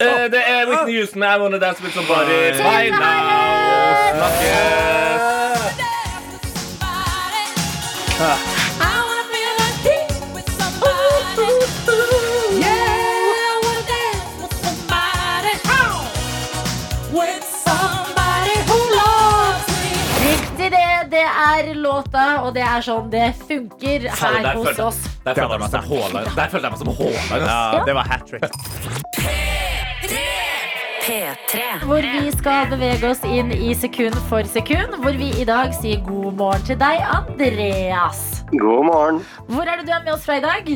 [SPEAKER 4] Eh, det er Whitney Houston. I wanna dance with somebody. Bye now. Snakkes.
[SPEAKER 2] Er låta, og det er sånn det funker her
[SPEAKER 4] der
[SPEAKER 2] hos
[SPEAKER 4] følte
[SPEAKER 2] oss.
[SPEAKER 4] Der følte jeg meg som Haaland. Der følte jeg meg som Haaland.
[SPEAKER 3] Ja, det var hat trick.
[SPEAKER 1] P3.
[SPEAKER 2] Hvor vi skal bevege oss inn i sekund for sekund. Hvor vi i dag sier god morgen til deg, Andreas.
[SPEAKER 7] God morgen.
[SPEAKER 2] Hvor er det du er med oss fra i dag?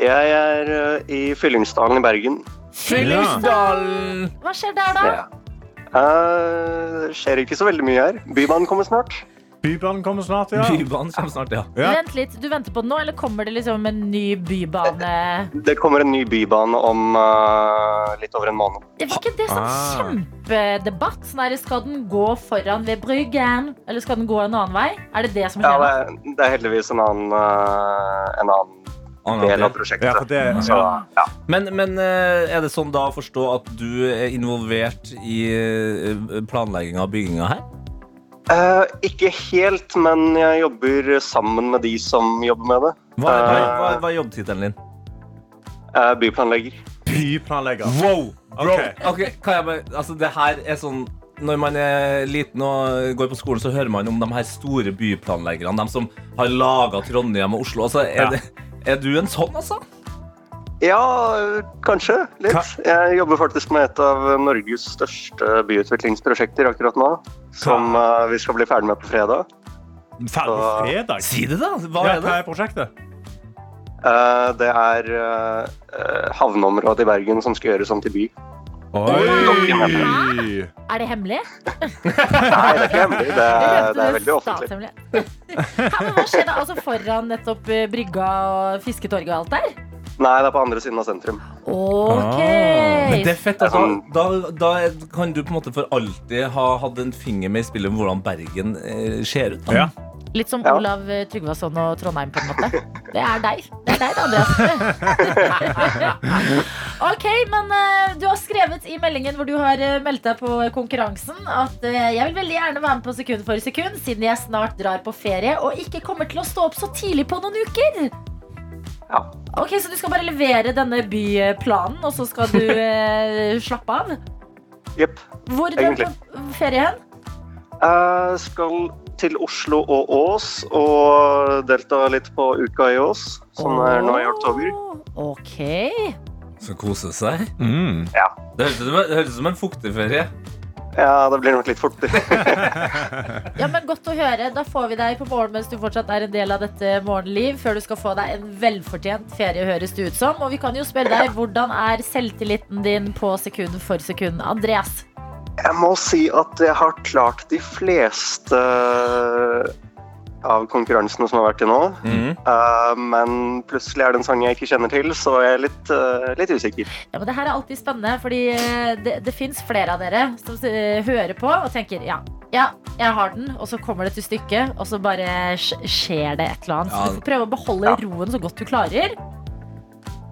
[SPEAKER 7] Jeg er uh, i Fyllingsdalen i Bergen.
[SPEAKER 4] Fyllingsdalen.
[SPEAKER 2] Hva skjer der, da?
[SPEAKER 7] Ja. Uh, det skjer ikke så veldig mye her. Bymannen kommer snart.
[SPEAKER 3] Bybanen kommer snart, ja.
[SPEAKER 4] Bybanen kommer snart, ja.
[SPEAKER 3] Ja.
[SPEAKER 2] Vent litt, Du venter på den nå, eller kommer det liksom en ny bybane?
[SPEAKER 7] Det kommer en ny bybane om uh, litt over en måned.
[SPEAKER 2] Det var ikke det sånn
[SPEAKER 3] Ah.
[SPEAKER 2] kjempedebatt? Sånn skal den gå foran ved Bryggen, eller skal den gå en annen vei? Er det det som skjer Ja,
[SPEAKER 7] det, det er heldigvis en annen, uh, en annen del av prosjektet.
[SPEAKER 3] Ja, det,
[SPEAKER 7] Så, ja.
[SPEAKER 4] Men, men eh, er det sånn da å forstå at du er involvert i planlegginga planlegging av bygginga her?
[SPEAKER 7] Eh, ikke helt, men jeg jobber sammen med de som jobber med det.
[SPEAKER 4] Hva er, hva,
[SPEAKER 7] er,
[SPEAKER 4] hva, hva er jobbtittelen din?
[SPEAKER 7] Uh, byplanlegger.
[SPEAKER 3] byplanlegger.
[SPEAKER 4] Wow! Bro,
[SPEAKER 3] Ok.
[SPEAKER 4] ok, jeg bare, altså det her er sånn Når man er liten og går på skolen, så hører man om de her store byplanleggerne. De som har laga Trondheim og Oslo. Altså, er,
[SPEAKER 3] Ja.
[SPEAKER 4] det, er du en sånn, altså?
[SPEAKER 7] Ja, kanskje. Litt. Jeg jobber faktisk med et av Norges største byutviklingsprosjekter akkurat nå. Som eh, vi skal bli ferdig med på fredag.
[SPEAKER 3] Ferdig
[SPEAKER 7] på
[SPEAKER 3] fredag.
[SPEAKER 4] Si det, da! Hva
[SPEAKER 3] Ja,
[SPEAKER 4] er
[SPEAKER 3] hva er prosjektet?
[SPEAKER 7] Eh, det er uh, havneområdet i Bergen som skal gjøres om til by.
[SPEAKER 3] Oi!
[SPEAKER 2] Er det hemmelig?
[SPEAKER 7] Nei, det er ikke hemmelig. Det, er- det er veldig offentlig.
[SPEAKER 2] hva skjer da? Altså foran nettopp brygga og fisketorget og alt der?
[SPEAKER 7] Nei, det er på andre siden av sentrum.
[SPEAKER 2] Ok.
[SPEAKER 4] Ah. Men det er fett. Altså,
[SPEAKER 7] sånn-
[SPEAKER 4] da, da kan du på en måte for alltid ha hatt en finger med i spillet om hvordan Bergen eh, ser ut. Da.
[SPEAKER 3] Ja.
[SPEAKER 2] Litt som
[SPEAKER 7] Ja.
[SPEAKER 2] Olav Tryggvason og Trondheim, på en måte. Det er deg. Det er deg, Andreas. ok, men eh, du har skrevet i meldingen hvor du har eh, meldt deg på konkurransen at eh, jeg vil veldig gjerne være med på sekund for sekund, siden jeg snart drar på ferie og ikke kommer til å stå opp så tidlig på noen uker.
[SPEAKER 7] Ja.
[SPEAKER 2] Ok, Så du skal bare levere denne byplanen, og så skal du eh, slappe av?
[SPEAKER 7] Jepp.
[SPEAKER 2] Hvor drar du på ferie hen?
[SPEAKER 7] Jeg skal til Oslo og Ås og delta litt på Uka i Ås, som er nå i oktober.
[SPEAKER 2] Ok.
[SPEAKER 4] Så kose seg.
[SPEAKER 3] Mm.
[SPEAKER 4] Det høres det høres ut som en fuktig ferie.
[SPEAKER 7] Ja, det blir nok litt fort.
[SPEAKER 2] Ja, men Godt å høre. Da får vi deg på morgen mens du fortsatt er en del av dette morgenliv, før du skal få deg en velfortjent ferie, høres det ut som. Og vi kan jo spørre deg, hvordan er selvtilliten din på sekund for sekund? Andreas?
[SPEAKER 7] Jeg må si at jeg har klart de fleste av konkurransene som har vært til nå.
[SPEAKER 4] Mm.
[SPEAKER 7] Uh, men plutselig er det en sang jeg ikke kjenner til, så jeg er litt, uh, litt usikker.
[SPEAKER 2] Ja, men det her er alltid spennende, fordi eh, det, det fins flere av dere som hører på og tenker ja, ja, jeg har den, og så kommer det til stykket, og så bare skjer det et eller annet.
[SPEAKER 4] Ja.
[SPEAKER 2] Så du får prøve å beholde
[SPEAKER 7] Ja.
[SPEAKER 2] roen så godt du klarer.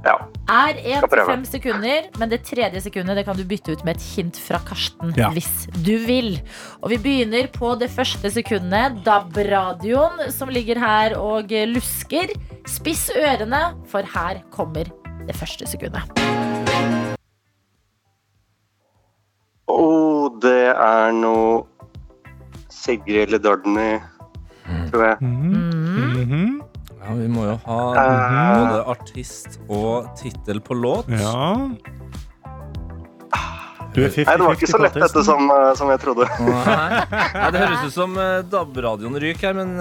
[SPEAKER 7] Ja.
[SPEAKER 2] Er én
[SPEAKER 7] Skal
[SPEAKER 2] til
[SPEAKER 7] prøve.
[SPEAKER 2] fem sekunder, men det tredje sekundet det kan du bytte ut med et hint fra Karsten
[SPEAKER 3] Ja.
[SPEAKER 2] hvis du vil. Og vi begynner på det første sekundet. DAB-radioen som ligger her og lusker. Spiss ørene, for her kommer det første sekundet.
[SPEAKER 7] Og det er noe Sigrid eller Dardney, tror jeg.
[SPEAKER 2] Mm.
[SPEAKER 4] Ja, vi må jo ha
[SPEAKER 7] Eh,
[SPEAKER 4] både artist og tittel på låt.
[SPEAKER 3] Ja. Du er 50-50
[SPEAKER 7] Nei, det var ikke så lett dette som, eh, som jeg trodde.
[SPEAKER 4] Nei. Nei, det høres ut som eh, DAB-radioen ryker her, men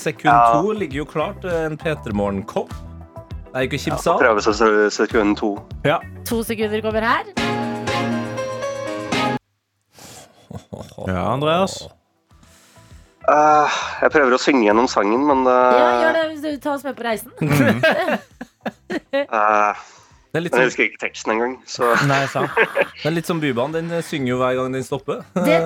[SPEAKER 4] sekund
[SPEAKER 7] Ja.
[SPEAKER 4] to ligger jo klart. En P3 Morgen-kopp. Det er jo ikke
[SPEAKER 7] Ja,
[SPEAKER 4] kimsa av.
[SPEAKER 7] prøve seg sekund to.
[SPEAKER 2] To sekunder kommer her.
[SPEAKER 3] Ja, Andreas.
[SPEAKER 7] Eh, jeg prøver å synge gjennom sangen, men uh...
[SPEAKER 2] Ja, gjør det hvis du tar oss med på reisen.
[SPEAKER 7] eh,
[SPEAKER 4] Det er litt
[SPEAKER 7] men jeg
[SPEAKER 4] sånn,
[SPEAKER 7] husker ikke teksten engang. Så
[SPEAKER 4] nei, sant. det er litt som Bybanen. Den eh, synger jo hver gang den stopper.
[SPEAKER 2] Det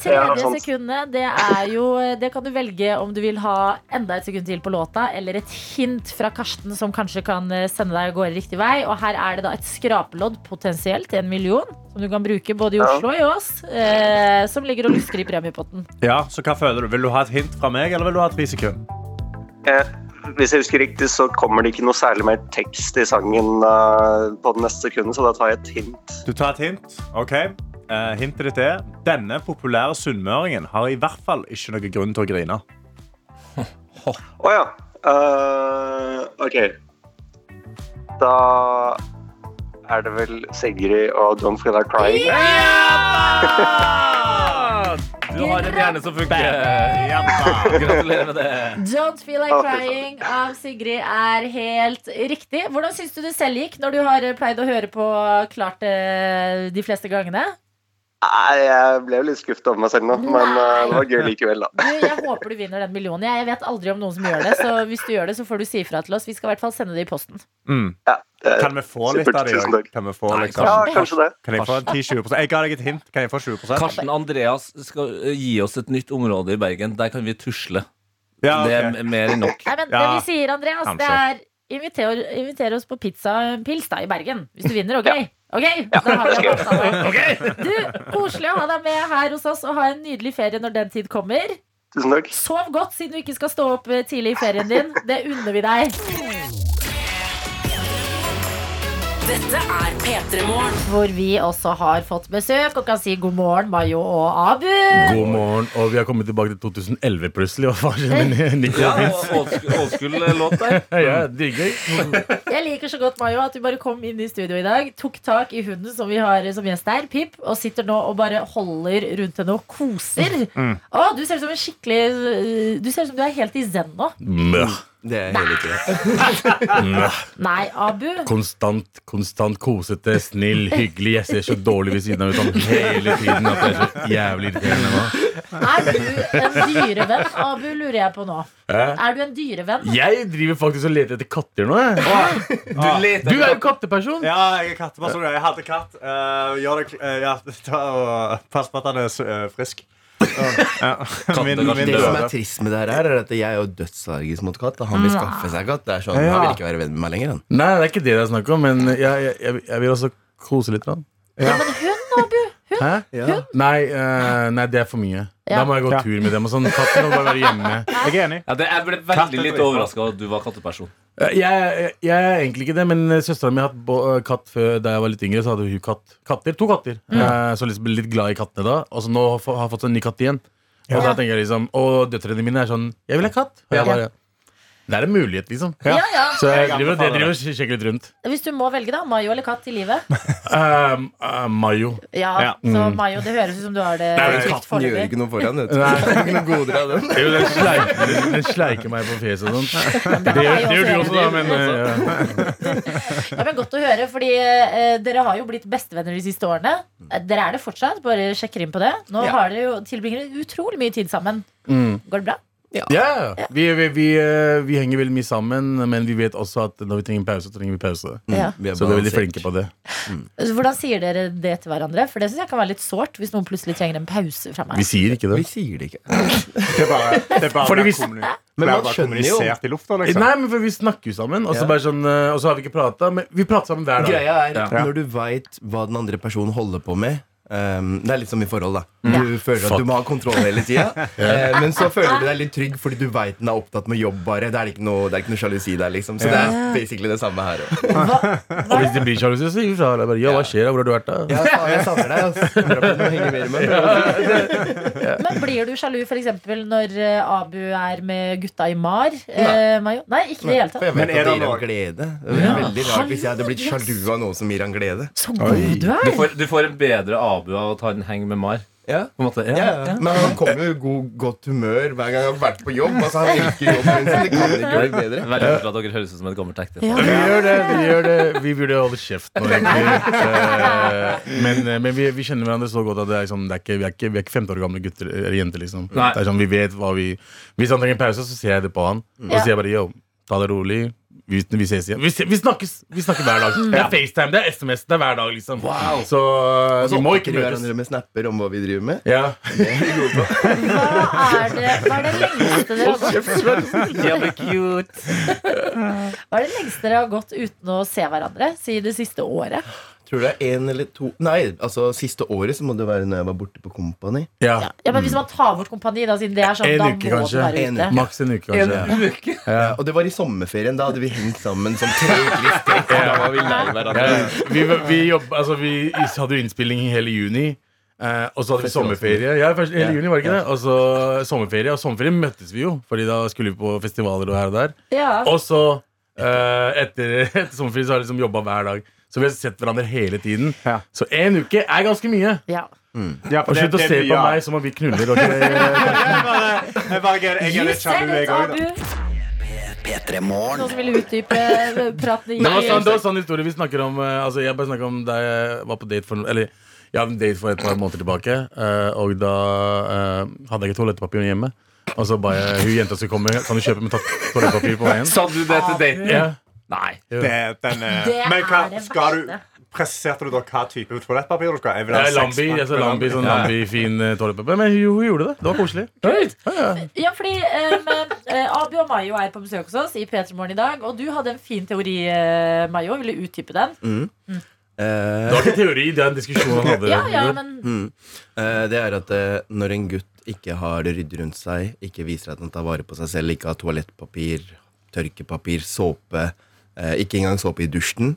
[SPEAKER 2] tredje
[SPEAKER 7] ja,
[SPEAKER 2] sekundet, det er jo Det kan du velge om du vil ha enda et sekund til på låta, eller et hint fra Karsten som kanskje kan eh, sende deg av gårde riktig vei. Og her er det da et skrapelodd, potensielt en million, som du kan bruke både i Oslo og i Ås, eh, som ligger og lusker i premiepotten.
[SPEAKER 3] Ja, så hva føler du? Vil du ha et hint fra meg, eller vil du ha tre sekunder?
[SPEAKER 7] eh, hvis jeg husker riktig, så kommer det ikke noe særlig mer tekst i sangen uh, på det neste sekundet, så da tar jeg et hint.
[SPEAKER 3] Du tar et hint. Ok. Uh, hintet ditt er denne populære sunnmøringen har i hvert fall ikke noen grunn til å grine.
[SPEAKER 7] Å ja. Uh, OK. Da er det vel Sigrid og Don't Feel Like Crying.
[SPEAKER 4] Du har en hjerne som funker. Gratulerer med det.
[SPEAKER 2] Don't Feel Like. Crying av Sigrid er helt riktig. Hvordan syns du det selv gikk når du har pleid å høre på klart de fleste gangene?
[SPEAKER 7] Nei, jeg ble jo litt skuffet over meg selv nå, men eh, det var gøy likevel, da.
[SPEAKER 2] Du, jeg håper du vinner den millionen. Jeg, vet aldri om noen som gjør det, så hvis du gjør det, så får du si ifra til oss. Vi skal i hvert fall sende det i posten.
[SPEAKER 3] Mm.
[SPEAKER 7] Ja, det,
[SPEAKER 3] Kan vi få litt av det. Kan vi få
[SPEAKER 4] Nei,
[SPEAKER 3] liksom
[SPEAKER 7] ja, kanskje det.
[SPEAKER 3] Kan jeg få 10-20 Jeg ga deg et hint. Kan jeg få 20
[SPEAKER 4] Karsten Andreas skal eh, gi oss et nytt område i Bergen. Der kan vi tusle.
[SPEAKER 3] Ja,
[SPEAKER 4] Det er mer enn nok.
[SPEAKER 2] Nei, men
[SPEAKER 3] Ja,
[SPEAKER 2] det vi sier, Andreas, det er inviter, inviter oss på pizza og en pils da, i Bergen. Hvis du vinner, OK? Ok, da har vi en. Du, Koselig å ha deg med her hos oss og ha en nydelig ferie når den tid kommer.
[SPEAKER 7] Tusen takk.
[SPEAKER 2] Sov godt siden du ikke skal stå opp eh, tidlig i ferien din. Det unner vi deg.
[SPEAKER 1] Dette er P3 Morgen.
[SPEAKER 2] Hvor vi også har fått besøk og kan si god morgen, Mayo og Abu.
[SPEAKER 5] God morgen. Og vi har kommet tilbake til 2011 plutselig. Og far sin Nick
[SPEAKER 4] Ja,
[SPEAKER 5] Robins.
[SPEAKER 4] old school- old school-låt der.
[SPEAKER 5] Ja, digger.
[SPEAKER 2] Jeg liker så godt Mayo, at du bare kom inn i studio i dag, tok tak i hunden som vi har som gjest der, Pip, og sitter nå og bare holder rundt henne og koser. Å, du ser ut som en skikkelig Du ser ut som du er helt i zen nå.
[SPEAKER 5] Møh.
[SPEAKER 8] Det er hele tida.
[SPEAKER 2] Nei, Abu.
[SPEAKER 5] Konstant, konstant kosete, snill, hyggelig. Jeg ser så dårlig ved siden av ut sånn hele tiden at det er så jævlig irriterende nå.
[SPEAKER 2] Er du en dyrevenn? Abu lurer jeg på nå.
[SPEAKER 5] Hæ?
[SPEAKER 2] Er du en dyrevenn?
[SPEAKER 5] Jeg driver faktisk og leter etter katter nå. Jeg.
[SPEAKER 4] Du leter
[SPEAKER 5] Du er jo katteperson.
[SPEAKER 3] Ja, jeg er katteperson. Jeg hadde katt. Uh, gjør det, eh, ja, ta og Pass på at han er eh, frisk. Ja. Min, min
[SPEAKER 8] Det som er trist med det her, er at jeg er jo dødsallergisk mot katt. Og han vil skaffe seg katt. Det er sånn, Han vil ikke være venn med meg lenger. Han.
[SPEAKER 5] Nei, det er ikke det det er snakk om, men jeg, jeg, jeg, vil også kose litt. Da.
[SPEAKER 2] Ja, men hun, Abu. Hund.
[SPEAKER 5] Hæ?
[SPEAKER 8] Ja.
[SPEAKER 5] Nei, eh, nei, det er for mye.
[SPEAKER 2] Ja.
[SPEAKER 5] Da må jeg gå
[SPEAKER 3] Ja.
[SPEAKER 5] tur med dem. Og sånn, Katten må bare være hjemme.
[SPEAKER 3] Jeg er enig.
[SPEAKER 4] ja, det, Jeg ble veldig litt overraska over at du var katteperson.
[SPEAKER 5] Eh, Jeg, jeg, jeg er egentlig ikke det, men søstera mi hadde bo- katt før da jeg var litt yngre. Så hadde hun katt. katter, To katter. Eh, Så liksom ble litt glad i kattene da. Og så nå har jeg fått en ny katt igjen. Og da tenker jeg liksom Og døtrene mine er sånn Jeg vil ha katt. Og jeg bare Det er en mulighet, liksom.
[SPEAKER 2] Ja, ja.
[SPEAKER 5] Så jeg driver, jeg driver og sjekker litt rundt.
[SPEAKER 2] Hvis du må velge, da. Mayo eller katt i livet?
[SPEAKER 5] Um, uh, Mayo.
[SPEAKER 2] Ja,
[SPEAKER 3] Ja.
[SPEAKER 2] Så Mayo, det høres ut som du har det
[SPEAKER 5] Nei,
[SPEAKER 2] trygt
[SPEAKER 8] Katten gjør ikke noe foran. Vet du.
[SPEAKER 5] Nei.
[SPEAKER 8] Det er av den.
[SPEAKER 5] Jo, den sleiker, den sleiker meg på fjeset og sånn. Det, gjør- det gjør du også, da, men uh, ja.
[SPEAKER 2] Men Godt å høre, fordi eh, dere har jo blitt bestevenner de siste årene. Eh, Dere er det fortsatt, bare sjekker inn på det. Nå
[SPEAKER 8] Ja.
[SPEAKER 2] har dere jo tilbringer dere utrolig mye tid sammen.
[SPEAKER 5] mm.
[SPEAKER 2] Går det bra?
[SPEAKER 5] Ja, vi, vi, vi, uh, vi henger veldig mye sammen, men vi vet også at når vi trenger pause, så trenger vi pause.
[SPEAKER 2] Ja.
[SPEAKER 8] Vi er
[SPEAKER 5] Så vi er veldig flinke på det.
[SPEAKER 2] Mm. Hvordan sier dere det til hverandre? For det synes jeg kan være litt sårt hvis noen plutselig trenger en pause fra
[SPEAKER 5] Vi
[SPEAKER 2] meg.
[SPEAKER 5] sier ikke
[SPEAKER 8] Vi sier det ikke.
[SPEAKER 3] Det er bare, det er bare
[SPEAKER 5] Fordi
[SPEAKER 3] blir
[SPEAKER 8] Men man skjønner jo-
[SPEAKER 3] kommunisert i lufta, liksom.
[SPEAKER 5] Nei, men for Vi snakker jo sammen, og så bare sånn, og så har vi ikke prata. Men vi prater sammen hver dag.
[SPEAKER 8] Greia er,
[SPEAKER 4] Ja.
[SPEAKER 8] når du veit hva den andre personen holder på med ehm, Det er litt som i forhold, da. Du føler at du må ha kontroll hele tida. Eh, men så føler du deg litt trygg fordi du veit den er opptatt med jobb, bare. Det er ikke noe, det er ikke noe sjalusi der, liksom. Så det er basically det samme her òg.
[SPEAKER 5] Og hvis det blir sjalusi, så sier du fra. Bare, ja, hva skjer? Hvor har du vært da?
[SPEAKER 8] Ja, faen, jeg savner deg. altså. Du.
[SPEAKER 2] Men blir du sjalu f.eks. når eh, Abu er med gutta i Mar? Eh? Nei, ikke i det hele tatt.
[SPEAKER 3] Men er
[SPEAKER 8] det
[SPEAKER 3] noe-
[SPEAKER 8] glede. Det er veldig rart hvis jeg hadde blitt sjalu av noe som gir han glede.
[SPEAKER 2] Så god du
[SPEAKER 4] Du
[SPEAKER 2] er!
[SPEAKER 4] får, du får en bedre Abu av at en heng med Mar.
[SPEAKER 8] Ja.
[SPEAKER 4] På en måte.
[SPEAKER 8] Ja, ja. Men han kommer jo i god, godt humør hver gang han har vært på jobb. Altså, han elsker jobben sin. Det kan ikke bli bedre.
[SPEAKER 4] Veldig at dere høres ut som et gammelt ekte.
[SPEAKER 2] Ja.
[SPEAKER 5] Vi gjør det. Vi gjør det Vi burde holde kjeft nå, egentlig. Eh, Men, eh, men vi, vi kjenner hverandre så godt at det er liksom, det er ikke, vi, er ikke, vi er ikke 15 år gamle gutter eller jenter. liksom
[SPEAKER 4] Nei.
[SPEAKER 5] Det er sånn, vi vet hva vi Hvis han trenger pause, så ser jeg det på han. Og så sier jeg bare yo, ta det rolig. Vi, vi ses igjen. Vi, se- vi snakkes Vi snakker hver dag. Det er FaceTime, det er SMS, det er hver dag. liksom Så eh,
[SPEAKER 8] så
[SPEAKER 5] vi må ikke
[SPEAKER 8] gjøre
[SPEAKER 5] møtes.
[SPEAKER 8] hverandre med snapper om hva vi driver med.
[SPEAKER 5] Ja.
[SPEAKER 2] Hva er det, hva er det lengste dere har gått
[SPEAKER 4] cute.
[SPEAKER 2] Hva er det lengste dere har gått uten å se hverandre? Si det siste året.
[SPEAKER 8] Tror det er en eller to Nei, altså siste året så må det være når jeg var borte på Kompani.
[SPEAKER 5] ja.
[SPEAKER 2] Ja, ja, men Hvis man tar bort kompani, da, siden det er sånn,
[SPEAKER 5] En
[SPEAKER 2] da
[SPEAKER 5] uke,
[SPEAKER 2] må
[SPEAKER 5] kanskje.
[SPEAKER 2] du være
[SPEAKER 8] En
[SPEAKER 2] ute.
[SPEAKER 8] uke.
[SPEAKER 5] Maks en uke, kanskje.
[SPEAKER 8] Ja, og det var i sommerferien. Da hadde vi hengt sammen som tre uker og Da var vi lei hverandre.
[SPEAKER 5] Vi, vi, jobb, altså, vi hadde jo innspilling hele juni. Eh, og så hadde vi sommerferie. Ja, først, hele juni var det ikke det? Og så sommerferie. Og sommerferie møttes vi jo, Fordi da skulle vi på festivaler og her og der.
[SPEAKER 2] Ja.
[SPEAKER 5] Og så, eh, etter, etter sommerferie, så har vi liksom jobba hver dag. Så vi har sett hverandre hele tiden.
[SPEAKER 3] Ja.
[SPEAKER 5] Så en uke er ganske mye.
[SPEAKER 2] Ja.
[SPEAKER 3] Ja, for
[SPEAKER 5] Og slutt å se på meg som om vi knuller. Og ikke,
[SPEAKER 3] Jeg bare- jeg er litt sjalu, jeg òg,
[SPEAKER 6] P3
[SPEAKER 2] Noen som vil utdype eh, praten
[SPEAKER 5] Det var, sånn, det var sånn historie vi snakker om eh, Altså Jeg bare snakker om da jeg var på date for Eller jeg hadde en date for et par måneder tilbake eh, Og da eh, hadde jeg ikke toalettpapir hjemme Og så ba jeg hun jenta skulle komme. Kan du kjøpe med toalettpapir på veien?
[SPEAKER 4] Sa du det til daten?
[SPEAKER 5] Ja
[SPEAKER 4] Nei.
[SPEAKER 3] Det, den, eh,
[SPEAKER 2] Det
[SPEAKER 3] men hva,
[SPEAKER 2] er det
[SPEAKER 3] skal du, presiserte du da hva type toalettpapir du skal ha?
[SPEAKER 5] Det er Lambi, altså Lambi, sånn Lambi. Fin eh, toalettpapir. Men hun, hun gjorde det, det var koselig.
[SPEAKER 2] Ja, fordi um, eh, Abu og Mayo er på besøk hos oss i P3 Morgen i dag. Og du hadde en fin teori, Mayo. Vil du utdype den?
[SPEAKER 8] Eh,
[SPEAKER 5] Det var ikke teori, det er en diskusjon han hadde.
[SPEAKER 2] Ja, ja, men
[SPEAKER 8] mm. Eh, det er at når en gutt ikke har det ryddig rundt seg, ikke viser at han tar vare på seg selv, ikke har toalettpapir, tørkepapir, såpe, ikke engang såpe i dusjen,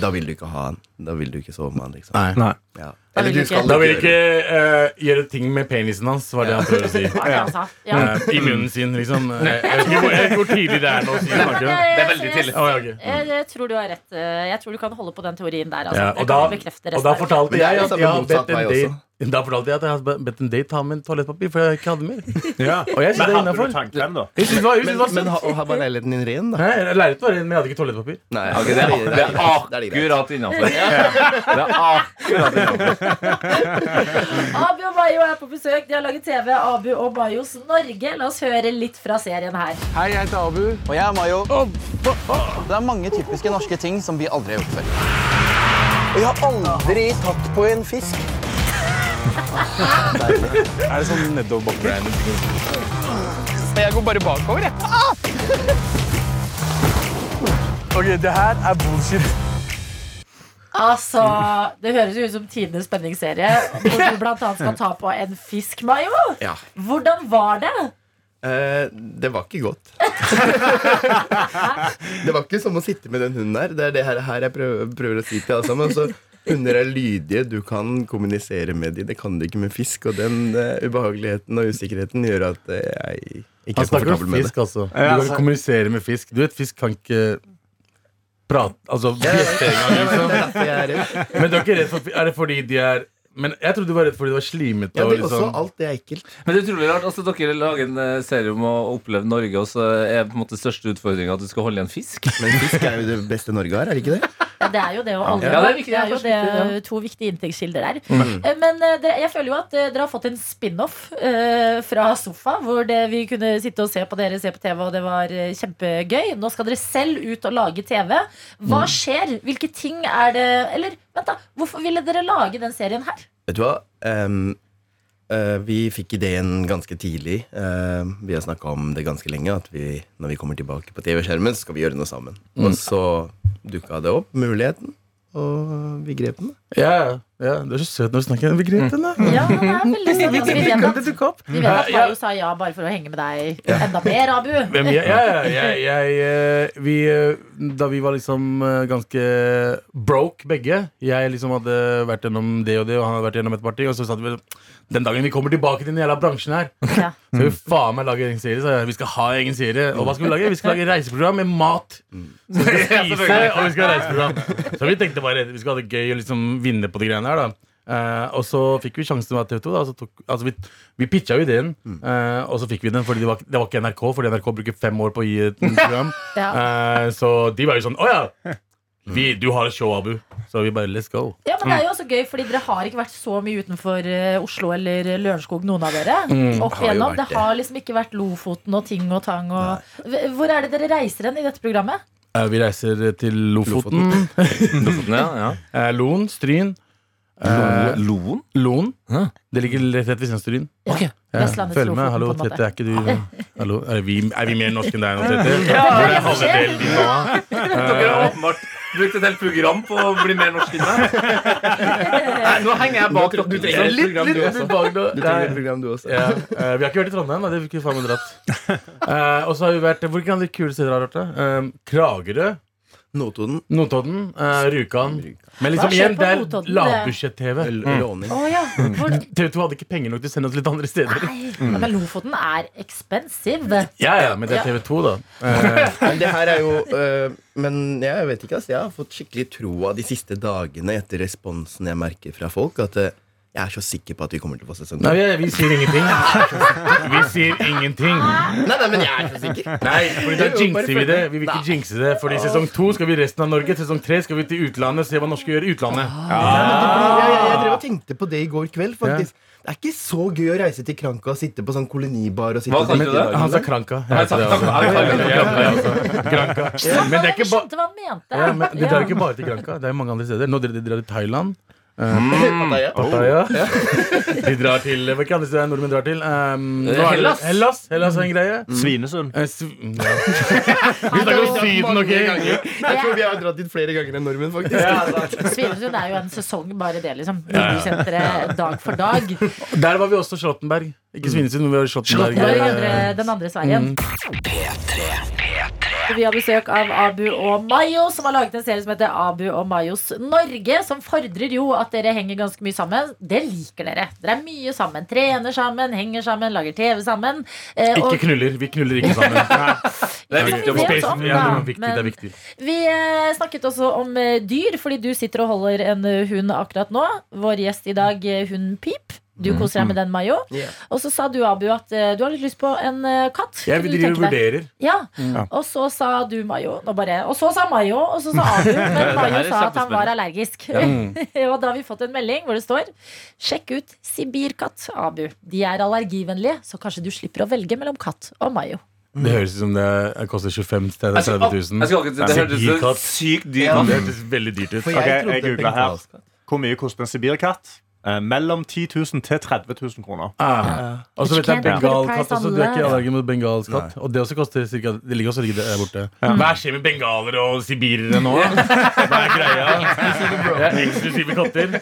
[SPEAKER 8] da vil du ikke ha han. Da vil du ikke sove med han, liksom.
[SPEAKER 5] Nei.
[SPEAKER 8] Ja.
[SPEAKER 2] Da vil
[SPEAKER 8] Eller
[SPEAKER 2] du
[SPEAKER 8] du skal
[SPEAKER 5] Da vil
[SPEAKER 8] ikke
[SPEAKER 5] ikke eh, gjøre ting med penisen hans Var det han prøvde å si
[SPEAKER 2] sa? Ja.
[SPEAKER 5] Eh, I munnen sin, liksom Eh, Jeg vet ikke hvor, jeg vet ikke hvor tidlig det er nå å si snakker.
[SPEAKER 2] Jeg-
[SPEAKER 4] Det er veldig tidlig.
[SPEAKER 5] Oh, ja, ok.
[SPEAKER 2] Jeg, jeg tror du har rett. eh, Jeg tror du kan holde på den teorien der. Altså.
[SPEAKER 5] Ja, og, da, og da fortalte jeg at jeg har bedt en date. Da fortalte jeg at jeg hadde bedt en date ta med en toalettpapir, for jeg ikke hadde mer.
[SPEAKER 3] Ja.
[SPEAKER 5] Og jeg synes det er
[SPEAKER 3] Men hadde
[SPEAKER 5] innenfor. Jeg synes det var, jeg synes det var
[SPEAKER 8] Men, men ha, var leiligheten din ren, da?
[SPEAKER 5] Nei, Leiligheten var ren, men jeg hadde ikke toalettpapir.
[SPEAKER 8] Nei,
[SPEAKER 4] Ok, det, er, det er akkurat innafor. Det er akkurat innafor.
[SPEAKER 2] Abu og Bayo er på besøk. De har laget TV. Abu og Bayos Norge. La oss høre litt fra serien her.
[SPEAKER 5] Hei, jeg heter Abu.
[SPEAKER 9] Og jeg er Mayo. Det er mange typiske norske ting som vi aldri har gjort før. Og jeg har aldri tatt på en fisk.
[SPEAKER 5] Er det sånn nedoverbakke?
[SPEAKER 9] Jeg går bare bakover, jeg.
[SPEAKER 5] Ok, det her er bullshit.
[SPEAKER 2] Altså, Det høres jo ut som tidenes spenningsserie. Hvor du blant annet skal ta på en fisk, Mayo.
[SPEAKER 8] Ja.
[SPEAKER 2] Hvordan var det?
[SPEAKER 8] Eh, det var ikke godt. det var ikke som å sitte med den hunden der. Det er det her, her jeg prøver, prøver å si til alle sammen. Altså, hunder er lydige, du kan kommunisere med dem. Det kan du ikke med fisk. Og den uh, ubehageligheten og usikkerheten gjør at uh, jeg ikke er komfortabel med det.
[SPEAKER 5] altså. Du kan kommunisere med fisk. Du vet, fisk kan ikke prate Altså bjeffe engang, liksom. Men du er ikke redd for Er det fordi de er Men jeg trodde du var redd fordi du var slimete.
[SPEAKER 8] Ja, det er også
[SPEAKER 5] liksom
[SPEAKER 8] alt det er ekkelt.
[SPEAKER 4] Men det er utrolig rart. altså Dere lager en eh, serie om å oppleve Norge, og så er på en måte største utfordringa at du skal holde igjen fisk.
[SPEAKER 8] Men fisk er jo det beste Norge har, er det ikke det?
[SPEAKER 2] Ja, det er jo det, og alle,
[SPEAKER 4] Ja, det er viktig, det er
[SPEAKER 2] jo
[SPEAKER 4] det, viktig,
[SPEAKER 2] to viktige inntektskilder der. Mm. Men eh, det, jeg føler jo at eh, dere har fått en spin-off uh, fra sofa, hvor det, vi kunne sitte og se på dere se på TV, og det var eh, kjempegøy. Nå skal dere selv ut og lage TV. Hva skjer? Hvilke ting er det Eller vent, da. Hvorfor ville dere lage den serien her?
[SPEAKER 8] Vet du hva? Ehm, eh, vi fikk ideen ganske tidlig. Ehm, vi har snakka om det ganske lenge. At vi, når vi kommer tilbake på TV-skjermen, skal vi gjøre noe sammen. Og så dukka det opp, muligheten, og vi grep den.
[SPEAKER 5] Ja, ja, du er så søt når du snakker. Vi grep den, da.
[SPEAKER 2] Ja, det er veldig altså, vi, vet at, vi vet at
[SPEAKER 5] Ja,
[SPEAKER 2] sa ja bare for å henge med deg enda mer, Abu.
[SPEAKER 5] Ja, ja, jeg, jeg, eh, vi, eh, Da vi var liksom eh, ganske broke begge Jeg liksom hadde vært gjennom det og det, og han hadde vært gjennom et parti, og så satt vi den dagen vi kommer tilbake til den jævla bransjen her,
[SPEAKER 2] Ja.
[SPEAKER 5] så skal vi faen meg lage egen serie. Så vi skal ha egen serie. Og hva skal vi lage? Vi skal lage reiseprogram med mat. Så vi skal spise, og vi skal ha reiseprogram. Så vi tenkte bare vi skal ha det gøy og liksom vinne på de greiene her, da. Uh, og så fikk vi sjansen til å være TV 2. Da, så tok, altså vi, vi pitcha jo ideen, uh, og så fikk vi den fordi det var, det var ikke NRK, fordi NRK bruker fem år på å gi et program.
[SPEAKER 2] Ja.
[SPEAKER 5] uh, så de var jo sånn Å ja! Vi, du har et show, Abu. Så vi bare let's go.
[SPEAKER 2] Ja, men det er jo også gøy, fordi dere har ikke vært så mye utenfor eh, Oslo eller Lørenskog, noen av dere. Opp
[SPEAKER 8] Har jo
[SPEAKER 2] igjennom.
[SPEAKER 8] vært
[SPEAKER 2] Det
[SPEAKER 8] det.
[SPEAKER 2] har liksom ikke vært Lofoten og ting og tang og Hvor er det dere reiser hen i dette programmet?
[SPEAKER 5] Eh, vi reiser til Lofoten.
[SPEAKER 4] Lofoten, ja, ja.
[SPEAKER 5] eh, Loen, Stryn. Eh,
[SPEAKER 4] Loen?
[SPEAKER 5] Loen.
[SPEAKER 4] Hæ?
[SPEAKER 5] Det ligger rett rett ved siden av Stryn.
[SPEAKER 2] Ja.
[SPEAKER 5] Ja,
[SPEAKER 2] Vestlandets
[SPEAKER 5] Følg med.
[SPEAKER 2] Lofoten,
[SPEAKER 5] Hallo,
[SPEAKER 2] på en måte.
[SPEAKER 5] Tete. Er ikke du Hallo, er vi, er vi mer norske enn deg nå, Tete?
[SPEAKER 2] Ja,
[SPEAKER 5] det er
[SPEAKER 2] det skjer.
[SPEAKER 5] halvdelen din nå?
[SPEAKER 4] Dere har åpenbart brukt et helt program på å bli mer norsk enn meg. Nei, nå henger jeg bak dere. Du trenger et
[SPEAKER 5] Litt,
[SPEAKER 4] program,
[SPEAKER 5] litt,
[SPEAKER 4] du
[SPEAKER 5] litt
[SPEAKER 4] også.
[SPEAKER 5] bak.
[SPEAKER 8] Du trenger et program, du også.
[SPEAKER 5] Ja, Uh, vi har ikke vært i Trondheim, da. Det fikk vi faen meg dratt. Uh, og så har vi vært Hvor kan de kule steder har vært? Eh, Kragerø,
[SPEAKER 8] Notodden.
[SPEAKER 5] Notodden, uh, Rjukan. Men liksom igjen, det er lavbudsjett-TV.
[SPEAKER 8] Mm.
[SPEAKER 2] Oh, ja.
[SPEAKER 5] TV 2 hadde ikke penger nok til å sende oss litt andre steder.
[SPEAKER 2] nei. Ja, men Lofoten er expensive.
[SPEAKER 5] Ja, ja, men det er TV 2, da. Eh,
[SPEAKER 8] Men det her er jo uh, Men jeg vet ikke, ass. Jeg har fått skikkelig troa de siste dagene etter responsen jeg merker fra folk. At øh, jeg er så sikker på at vi kommer til å få sesong
[SPEAKER 5] nei,
[SPEAKER 8] to.
[SPEAKER 5] vi, vi sier ingenting. Vi sier ingenting.
[SPEAKER 8] Nei, nei, men jeg er så sikker.
[SPEAKER 5] Nei, fordi da jinxer vi det. Vi vil ikke jinxe det. Fordi sesong to skal vi i resten av Norge. Sesong tre skal vi til utlandet. Se hva norske gjør i utlandet.
[SPEAKER 8] Ja. men jeg, jeg, jeg drev og tenkte på det i går kveld, faktisk. Det er ikke så gøy å reise til Kranka og sitte på sånn kolonibar og sitte
[SPEAKER 4] Hva
[SPEAKER 8] sa
[SPEAKER 4] du det?
[SPEAKER 5] Han sa Kranka. Jeg sa. Ja, ja, ja, ja, Kranka. Men det er bare ja,
[SPEAKER 2] Ja.
[SPEAKER 5] drar ikke bare til Kranka. Det er mange andre steder. Nå drar de til Thailand.
[SPEAKER 8] Pattaya.
[SPEAKER 5] Pattaya. De drar til Hvilke andre steder nordmenn drar til? Um,
[SPEAKER 4] Hellas.
[SPEAKER 5] Hellas Hellas er en greie.
[SPEAKER 3] Svinesund.
[SPEAKER 5] Eh, sv- ja. Vi snakker om Syden, OK?
[SPEAKER 8] Jeg tror vi har dratt dit flere ganger enn nordmenn, faktisk.
[SPEAKER 2] Svinesund er jo en sesong, bare det, liksom. Videosenteret dag for dag.
[SPEAKER 5] Der var vi også Slottenberg. Ikke Svinesund, men vi var i
[SPEAKER 2] Slottenberg den andre, den andre Sverige.
[SPEAKER 5] Mm.
[SPEAKER 2] Og vi har besøk av Abu og Mayo, som har laget en serie som heter Abu og Mayos Norge. Som fordrer jo at dere henger ganske mye sammen. Det liker dere. Dere er mye sammen. Trener sammen, henger sammen, lager TV sammen. Eh, og-
[SPEAKER 5] Ikke knuller. Vi knuller ikke sammen.
[SPEAKER 4] Det er viktig få
[SPEAKER 2] vet
[SPEAKER 5] Space, ja, det er viktig. Det er viktig.
[SPEAKER 2] Vi eh, snakket også om eh, dyr, fordi du sitter og holder en eh, hund akkurat nå. Vår gjest i dag, hun Pip. Du
[SPEAKER 5] Mm.
[SPEAKER 2] koser deg med den, Mayo.
[SPEAKER 8] Yeah.
[SPEAKER 2] Og så sa du, Abu, at uh, du har litt lyst på en uh, katt.
[SPEAKER 5] Jeg
[SPEAKER 2] Kunne
[SPEAKER 5] vil drive og vurderer.
[SPEAKER 2] Ja.
[SPEAKER 3] Mm.
[SPEAKER 2] Og så sa du, Mayo nå bare, Og så sa Mayo, og så sa Abu. Men
[SPEAKER 4] Det
[SPEAKER 2] Mayo sa at han var
[SPEAKER 4] allergisk.
[SPEAKER 2] allergisk. og da har vi fått en melding hvor det står Sjekk ut sibirkatt, Abu. De er allergivennlige, så kanskje du slipper å velge mellom katt og Mayo.
[SPEAKER 5] Det høres ut som det koster 25 til
[SPEAKER 4] Jeg skal,
[SPEAKER 5] 30
[SPEAKER 4] jeg
[SPEAKER 5] 000.
[SPEAKER 4] skal akkurat det hørtes
[SPEAKER 5] Sibirkatt.
[SPEAKER 4] ut sykt dyrt
[SPEAKER 5] Ja,
[SPEAKER 4] ut.
[SPEAKER 5] det hørtes veldig dyrt ut.
[SPEAKER 8] Jeg
[SPEAKER 3] jeg her. Hvor mye koster en sibirkatt? Eh, mellom 10 000 til 30 000 kroner.
[SPEAKER 5] Ah. Og så vet jeg bengalkatt også. Du er ikke allergisk mot bengalsk katt. Og det også koster cirka, Det ligger også der borte. Hva skjer med bengalere og sibirere nå? Hva er greia? Ja, eksklusive katter.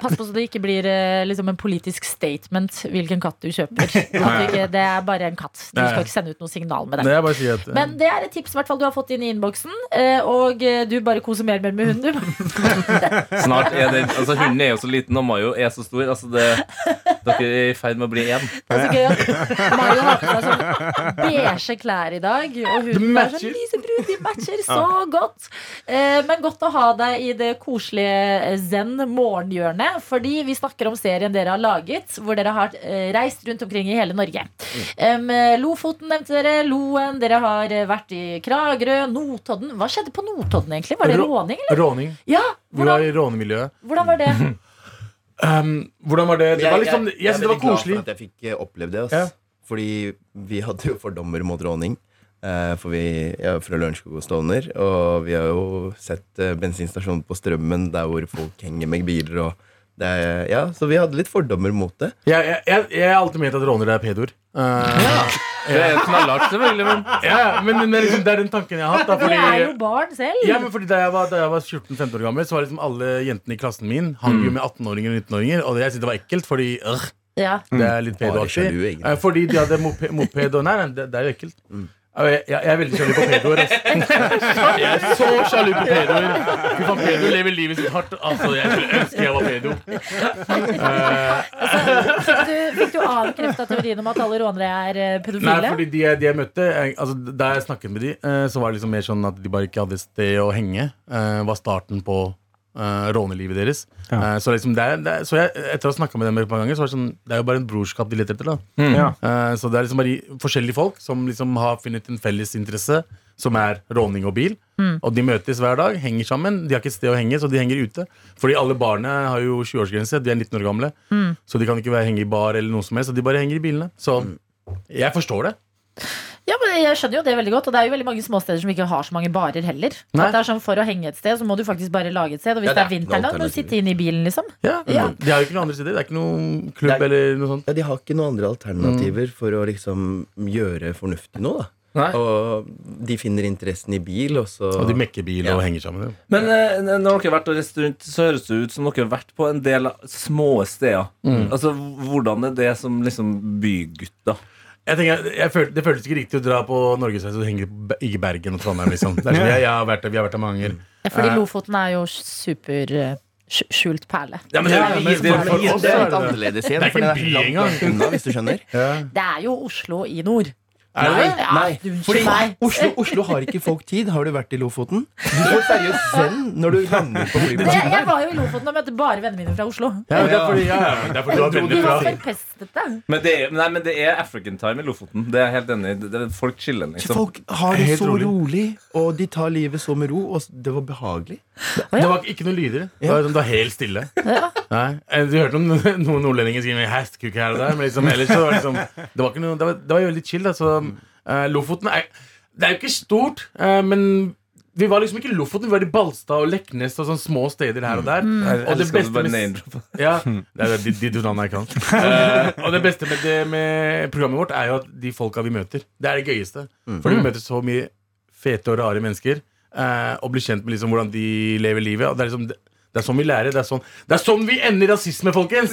[SPEAKER 2] Pass på så det ikke blir eh, liksom en politisk statement hvilken katt du kjøper. Du ikke, det er bare en katt. Du skal ikke sende ut noe signal med det.
[SPEAKER 5] Bare at
[SPEAKER 2] Men det er et tips hvert du har fått inn i innboksen. eh, Og eh, du bare koser mer med hunden, du.
[SPEAKER 4] Snart er det Altså Hunden er jo så liten, og Mayo er så stor. Altså det, dere er i ferd med å bli én.
[SPEAKER 2] Det er så gøy at Mario har på seg sånn beige klær i dag. Og hun er
[SPEAKER 5] matcher.
[SPEAKER 2] sånn lysebrun. De matcher så godt. Eh, Men godt å ha deg i det koselige zen morgenhjørnet. Fordi vi snakker om serien dere har laget, hvor dere har eh, reist rundt omkring i hele Norge. Em, Lofoten nevnte dere, Loen, dere har eh, vært i Kragerø, Notodden. Hva skjedde på Notodden, egentlig? Var det
[SPEAKER 5] Rå-
[SPEAKER 2] råning, eller?
[SPEAKER 5] Råning.
[SPEAKER 2] Ja,
[SPEAKER 5] Vi var i rånemiljøet.
[SPEAKER 2] hvordan var det?
[SPEAKER 5] Um, hvordan var det? Det var liksom, jeg synes det var
[SPEAKER 8] er veldig glad for at jeg fikk eh, oppleve det.
[SPEAKER 5] Ja.
[SPEAKER 8] Fordi vi hadde jo fordommer mot råning. Uh, for vi er fra Lørenskog og Stovner, og vi har jo sett uh, bensinstasjonen på Strømmen der hvor folk henger med biler. Og er, ja, så vi hadde litt fordommer mot det.
[SPEAKER 5] Jeg, jeg, jeg, jeg har alltid ment at rånere er pedoer. Uh,
[SPEAKER 4] Det er knallhardt, selvfølgelig, men
[SPEAKER 5] ja, men, men det, er liksom, det er den tanken jeg har hatt. Da,
[SPEAKER 2] Dere er jo barn selv.
[SPEAKER 5] ja, men fordi da jeg var, var 14-15 år gammel, så var liksom alle jentene i klassen min hang jo med 18-åringer og 19-åringer. Og det, jeg syntes det var ekkelt, fordi uh,
[SPEAKER 2] Ja.
[SPEAKER 5] det er litt
[SPEAKER 8] Bare
[SPEAKER 5] pedoaktig. Eh, Fordi de hadde moped, moped og Nei, nei det, det er jo ekkelt. Og Jeg, jeg, jeg er veldig sjalu på pedoer. Jeg er så sjalu på pedoer. Fy faen, pedo lever livet sitt hardt. Altså, Jeg skulle ønske jeg var pedo.
[SPEAKER 2] Fikk du, fikk du avkrefta teorien om at alle rånere er pedofile?
[SPEAKER 5] Nei, fordi de, jeg- de jeg møtte jeg, altså, Da jeg snakket med de, eh, så var det liksom mer sånn at de bare ikke hadde et sted å henge. eh, var starten på eh, rånelivet deres. Eh, så liksom det er, det er, så jeg, etter å ha snakka med dem et par ganger, så er det sånn Det er jo bare en brorskap de leter etter. da
[SPEAKER 3] Ja.
[SPEAKER 5] Uh, Så det er liksom bare forskjellige folk som liksom har funnet en felles interesse, som er råning og bil. Og de møtes hver dag, henger sammen. De har ikke et sted å henge, så de henger ute. Fordi alle barna har jo 20-årsgrense, de er 19 år gamle. Så de kan ikke være, henge i bar eller noe som helst, så de bare henger i bilene. Så jeg forstår det.
[SPEAKER 2] Ja, men Jeg skjønner jo det veldig godt. Og det er jo veldig mange småsteder som ikke har så mange barer heller.
[SPEAKER 5] Nei.
[SPEAKER 2] At det er sånn For å henge et sted, så må du faktisk bare lage et sted. Og hvis
[SPEAKER 8] Ja,
[SPEAKER 2] det
[SPEAKER 8] det
[SPEAKER 2] er
[SPEAKER 8] er ikke
[SPEAKER 2] da må du sitte inne i bilen, liksom.
[SPEAKER 5] Ja,
[SPEAKER 2] Ja.
[SPEAKER 5] De har jo ikke noen andre steder. Det er ikke noen klubb
[SPEAKER 8] er-
[SPEAKER 5] eller noe sånt.
[SPEAKER 8] Ja, De har ikke noen andre alternativer for å liksom gjøre fornuftig nå, da.
[SPEAKER 4] Nei.
[SPEAKER 8] Og de finner interessen i bil, og så
[SPEAKER 5] Og de mekker bil
[SPEAKER 8] Ja.
[SPEAKER 5] og henger sammen.
[SPEAKER 4] Men eh, når dere har vært og reist rundt, så høres det ut som dere har vært på en del små steder. Altså, Hvordan er det som liksom bygutter?
[SPEAKER 5] Jeg tenker, jeg følte, Det føltes ikke riktig å dra på norgesreise og henge i Bergen og Trondheim. liksom det er sånn, jeg, jeg har vært der, Vi har vært der mange ganger.
[SPEAKER 2] Fordi
[SPEAKER 5] Eh.
[SPEAKER 2] Lofoten er jo super eh, skjult perle.
[SPEAKER 5] Ja, men det,
[SPEAKER 8] Ja,
[SPEAKER 5] det,
[SPEAKER 8] det,
[SPEAKER 5] for oss
[SPEAKER 8] det er
[SPEAKER 5] er
[SPEAKER 8] litt
[SPEAKER 5] det det.
[SPEAKER 8] annerledes
[SPEAKER 5] Det er ikke en by engang.
[SPEAKER 8] unna, hvis du skjønner.
[SPEAKER 2] Det er jo Oslo i nord.
[SPEAKER 5] Er det det?
[SPEAKER 2] Ja,
[SPEAKER 8] Nei, fordi. Oslo, Oslo har ikke folk tid. Har du vært i Lofoten? Du får seriøst zen når du lander på flyplassen.
[SPEAKER 2] jeg var jo i Lofoten og møtte bare vennene mine fra Oslo.
[SPEAKER 5] Ja, det er fordi, ja, ja, det er fordi du har venner
[SPEAKER 2] var
[SPEAKER 5] fra.
[SPEAKER 4] Men det er, nei, men det er African time i Lofoten. Det er jeg helt enig i. Folk chiller, liksom.
[SPEAKER 8] Folk har det så
[SPEAKER 5] rolig.
[SPEAKER 8] rolig, og de tar livet så med ro, og det var behagelig.
[SPEAKER 5] Det var ikke noe lyder. Det var, sånn, det var helt stille. Nei, eh, Du hørte om noen nordlendinger skrive 'hestkuk' her og der, men liksom, ellers så var det liksom Det var, ikke noe, det var, det var litt chill. Da, så, eh, Lofoten er Det er jo ikke stort, eh, men vi var liksom ikke i Lofoten, vi var i Balstad og Leknes og sånne små steder her og der.
[SPEAKER 4] Mm.
[SPEAKER 5] Og det beste med. Ja, det er de, de jeg kan. Uh, og det beste med, det, med programmet vårt er jo at de folka vi møter, det er det gøyeste. Fordi vi møter så mye fete og rare mennesker. Eh, og bli kjent med liksom hvordan de lever livet. Og det er liksom det, Det er sånn vi lærer. Det er sånn, det er sånn vi ender rasisme, folkens!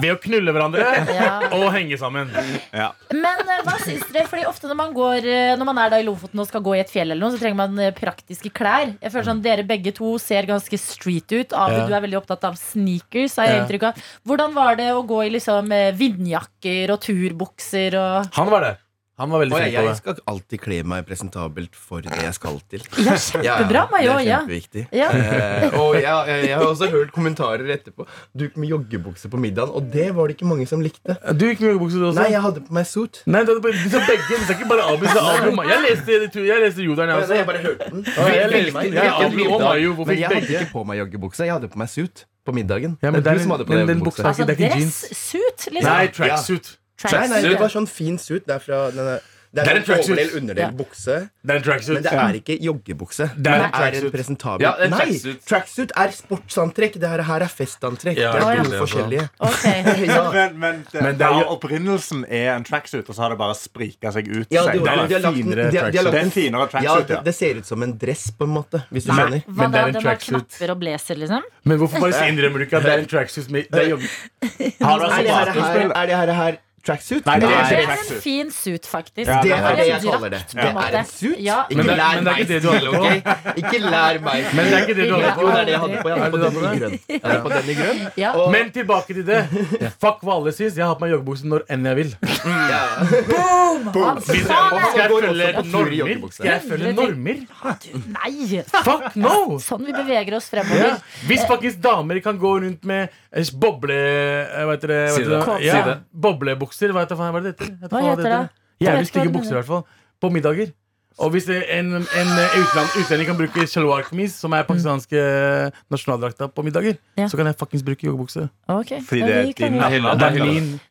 [SPEAKER 5] Ved å knulle hverandre
[SPEAKER 2] yeah.
[SPEAKER 5] og henge sammen.
[SPEAKER 2] Men eh, hva syns dere? Fordi ofte når man, går, eh, når man er da i Lofoten og skal gå i et fjell, eller noe, så trenger man eh, praktiske klær. Jeg føler sånn Dere begge to ser ganske street ut. Abu,
[SPEAKER 5] Ja.
[SPEAKER 2] du er veldig opptatt av sneakers. Har jeg
[SPEAKER 5] Ja.
[SPEAKER 2] inntrykk av Hvordan var det å gå i liksom vindjakker og turbukser og
[SPEAKER 5] Han var der. Han var veldig flink
[SPEAKER 8] jeg,
[SPEAKER 5] på
[SPEAKER 8] jeg
[SPEAKER 5] det.
[SPEAKER 8] skal alltid kle meg presentabelt for det jeg skal til.
[SPEAKER 2] Ja, kjempebra, Mayo.
[SPEAKER 8] Det er
[SPEAKER 2] Ja.
[SPEAKER 8] kjempeviktig.
[SPEAKER 2] Ja.
[SPEAKER 8] Eh, og jeg, jeg, jeg har også hørt kommentarer etterpå. Du gikk med joggebukse på middagen, og det var det ikke mange som likte.
[SPEAKER 5] Du gikk med joggebukse, du også?
[SPEAKER 8] Nei, jeg hadde på meg suit.
[SPEAKER 5] Nei, du hadde på sa begge. De sa ikke bare Abu. de sa Abu og. Jeg leste, jeg leste jeg også.
[SPEAKER 8] jeg bare hørte den.
[SPEAKER 5] Ja, jeg leste den. Jeg er Abu og. Hvorfor
[SPEAKER 8] Men jeg hadde ikke på meg joggebukse. Jeg hadde på meg suit på middagen.
[SPEAKER 5] Ja, men
[SPEAKER 8] det er du som hadde på
[SPEAKER 5] men
[SPEAKER 8] deg
[SPEAKER 5] den
[SPEAKER 8] joggebukse.
[SPEAKER 5] buksa-
[SPEAKER 2] Altså
[SPEAKER 5] det er ikke
[SPEAKER 2] dress-suit, liksom?
[SPEAKER 5] Nei, tracksuit.
[SPEAKER 8] Nei, nei, det var sånn fin suit. Det er fra denne det
[SPEAKER 5] Det er en
[SPEAKER 8] overdel, underdel, bukse.
[SPEAKER 5] Det er en tracksuit.
[SPEAKER 8] Men det er ikke joggebukse.
[SPEAKER 5] Det er en
[SPEAKER 8] Det er presentabel
[SPEAKER 4] Ja,
[SPEAKER 8] Nei,
[SPEAKER 4] tracksuit.
[SPEAKER 8] er sportsantrekk. Det her, er festantrekk.
[SPEAKER 5] Ja,
[SPEAKER 8] det er to forskjellige.
[SPEAKER 2] Okay.
[SPEAKER 8] Ja.
[SPEAKER 3] Men, men, det,
[SPEAKER 5] Men det er
[SPEAKER 3] ja, opprinnelsen er en tracksuit, og så har det bare sprika seg ut.
[SPEAKER 8] Ja,
[SPEAKER 3] seg.
[SPEAKER 8] de, de,
[SPEAKER 5] det er
[SPEAKER 8] en-
[SPEAKER 5] finere tracksuit.
[SPEAKER 3] Det en finere
[SPEAKER 8] Ja,
[SPEAKER 3] tracksuit,
[SPEAKER 8] det,
[SPEAKER 3] ja.
[SPEAKER 8] det ser ut som en dress, på en måte. Hvis du
[SPEAKER 2] Nei,
[SPEAKER 8] skjønner.
[SPEAKER 2] hva
[SPEAKER 5] Men det
[SPEAKER 2] da?
[SPEAKER 5] er en
[SPEAKER 2] Den har
[SPEAKER 5] tracksuit.
[SPEAKER 2] knapper og blazer, liksom?
[SPEAKER 5] Men hvorfor bare innrømmer du ikke at det er en tracksuit med det er jogg... Har du
[SPEAKER 8] Er
[SPEAKER 5] altså
[SPEAKER 8] det her, tracksuit?
[SPEAKER 3] Nei, det
[SPEAKER 2] Det
[SPEAKER 3] er
[SPEAKER 2] en fin suit, faktisk.
[SPEAKER 3] Ja,
[SPEAKER 8] Det
[SPEAKER 3] det
[SPEAKER 8] er det jeg kaller det. Det er en suit.
[SPEAKER 2] Ja.
[SPEAKER 8] Ikke
[SPEAKER 5] Men det
[SPEAKER 8] lær
[SPEAKER 5] men det er
[SPEAKER 8] meg
[SPEAKER 5] ikke det du
[SPEAKER 8] stil,
[SPEAKER 5] på.
[SPEAKER 8] ok? Ikke lær meg
[SPEAKER 5] Men det er ikke det du holder på.
[SPEAKER 8] Jo, det er det jeg hadde på. Jeg hadde på den i grønn. Jeg hadde på den i grønn.
[SPEAKER 2] Ja.
[SPEAKER 8] Og,
[SPEAKER 5] Men tilbake til det. Fuck hva alle syns. Jeg har på meg joggebukse når enn jeg vil.
[SPEAKER 8] ja.
[SPEAKER 2] Boom.
[SPEAKER 5] Hvis jeg, skal jeg følge normer? Skal jeg følge normer?
[SPEAKER 2] Nei!
[SPEAKER 5] Fuck no!
[SPEAKER 2] Sånn vi beveger oss
[SPEAKER 5] Ja.
[SPEAKER 2] fremover.
[SPEAKER 5] Hvis faktisk damer kan gå rundt med boble... eh, Hva heter det? Hva Heter boblebukser. Hva heter hva er det det heter?
[SPEAKER 2] Hva heter det?
[SPEAKER 5] Jævlig
[SPEAKER 2] hva
[SPEAKER 5] stygge bukser, i hvert fall. På middager. Og hvis en, en eh, utland, utlending kan bruke shalwar kameez, som er pakistanske eh, nasjonaldrakta, på middager,
[SPEAKER 2] Ja.
[SPEAKER 5] så kan jeg fuckings bruke joggebukse.
[SPEAKER 2] Ok.
[SPEAKER 3] Fordi det er din
[SPEAKER 5] er
[SPEAKER 2] du hva?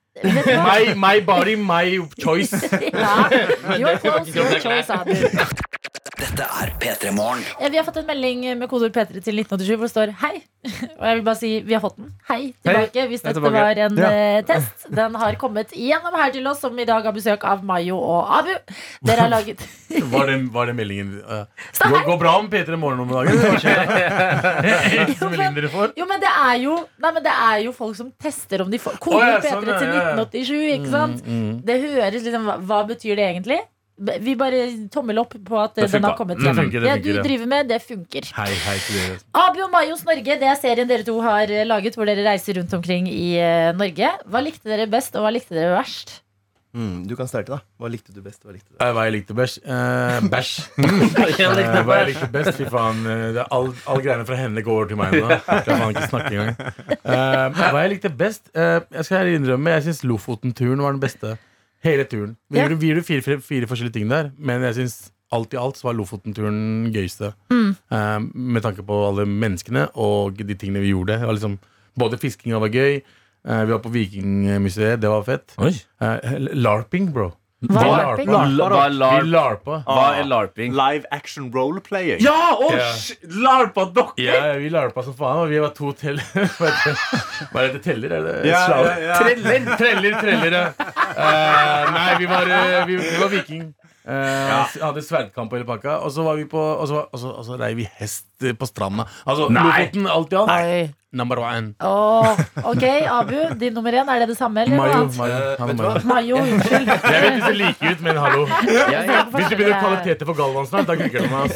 [SPEAKER 5] my, my body, my choice.
[SPEAKER 2] Ja. Your clothes, your choice, Abu.
[SPEAKER 6] Dette er P3 Morgen.
[SPEAKER 2] Ja, Vi har fått en melding med kodeord P3 til 1987 hvor det står 'hei'. Og jeg vil bare si vi har fått den. Hei tilbake hvis
[SPEAKER 4] er
[SPEAKER 2] dette
[SPEAKER 4] tilbake.
[SPEAKER 2] var en
[SPEAKER 5] Ja.
[SPEAKER 2] eh, test. Den har kommet igjennom her til oss, som i dag har besøk av Mayo og Abu. Dere har laget
[SPEAKER 5] Var det, var det meldingen uh, går, går bra med P3 Morgen om dagen? Hva skjer? Eneste meldingen?
[SPEAKER 2] Jo, men det er jo Nei, men det er jo folk som tester om de får Kodeord P3
[SPEAKER 5] sånn,
[SPEAKER 2] til
[SPEAKER 5] ja, ja.
[SPEAKER 2] 1987, ikke sant? Det høres liksom hva betyr det egentlig? Vi bare tommel opp på at
[SPEAKER 5] Det
[SPEAKER 2] den har kommet
[SPEAKER 5] Det
[SPEAKER 2] hjem.
[SPEAKER 5] funker, det
[SPEAKER 2] Det
[SPEAKER 5] funker,
[SPEAKER 2] du
[SPEAKER 5] ja.
[SPEAKER 2] driver med, det funker.
[SPEAKER 5] Hei, hei.
[SPEAKER 2] Abu og Mayos Norge, det er serien dere to har eh, laget, hvor dere reiser rundt omkring i eh, Norge. Hva likte dere best, og hva likte dere verst?
[SPEAKER 8] Mm, du kan starte, da. Hva likte du best? Hva likte du?
[SPEAKER 5] Eh, Hva jeg likte best? Eh, bæsj. Hva jeg likte best? Fy faen. det all, all greiene fra henne går over til meg nå. Jeg kan ikke snakke engang. Eh, hva jeg likte best? Eh, jeg skal innrømme, jeg syns Lofoten-turen var den beste. Hele turen. Vi
[SPEAKER 2] Ja.
[SPEAKER 5] gjorde, vi gjorde fire, fire, fire forskjellige ting der, men jeg syns alt i alt så var Lofoten-turen gøyeste. Eh, med tanke på alle menneskene og de tingene vi gjorde. Det var liksom, både fiskinga var gøy. eh, vi var på Vikingmuseet, det var fett. Eh, larping, bro.
[SPEAKER 2] Hva er larping?
[SPEAKER 5] larpa.
[SPEAKER 4] Hva er
[SPEAKER 5] Vi
[SPEAKER 4] larp?
[SPEAKER 5] larpa.
[SPEAKER 4] Hva er larping?
[SPEAKER 3] Live action roleplaying.
[SPEAKER 4] Ja! Å,
[SPEAKER 5] Ja.
[SPEAKER 4] sh- larpa dere!
[SPEAKER 5] Ja, vi larpa som faen. Og vi var to teller. Hva heter det? Er? Teller? Er det
[SPEAKER 3] Ja, ja, ja.
[SPEAKER 5] Treller, treller, treller. ja. Eh, nei, vi var, uh, vi, vi var viking. Uh, Hadde sverdkamp og hele pakka. Og så var vi på Og så, og så, og så rei vi hest på stranda. Altså Lofoten, alt i alt. Number one.
[SPEAKER 2] Åh, ok, Abu, din nummer én, er det det samme, eller noe
[SPEAKER 5] Mayo.
[SPEAKER 2] annet?
[SPEAKER 5] Mayo.
[SPEAKER 8] Eh, du
[SPEAKER 5] er Mayo.
[SPEAKER 2] Unnskyld.
[SPEAKER 5] Jeg vet ser like ut, men hallo. Hvis du begynner å kalle på Galvan snart, da klikker det med oss.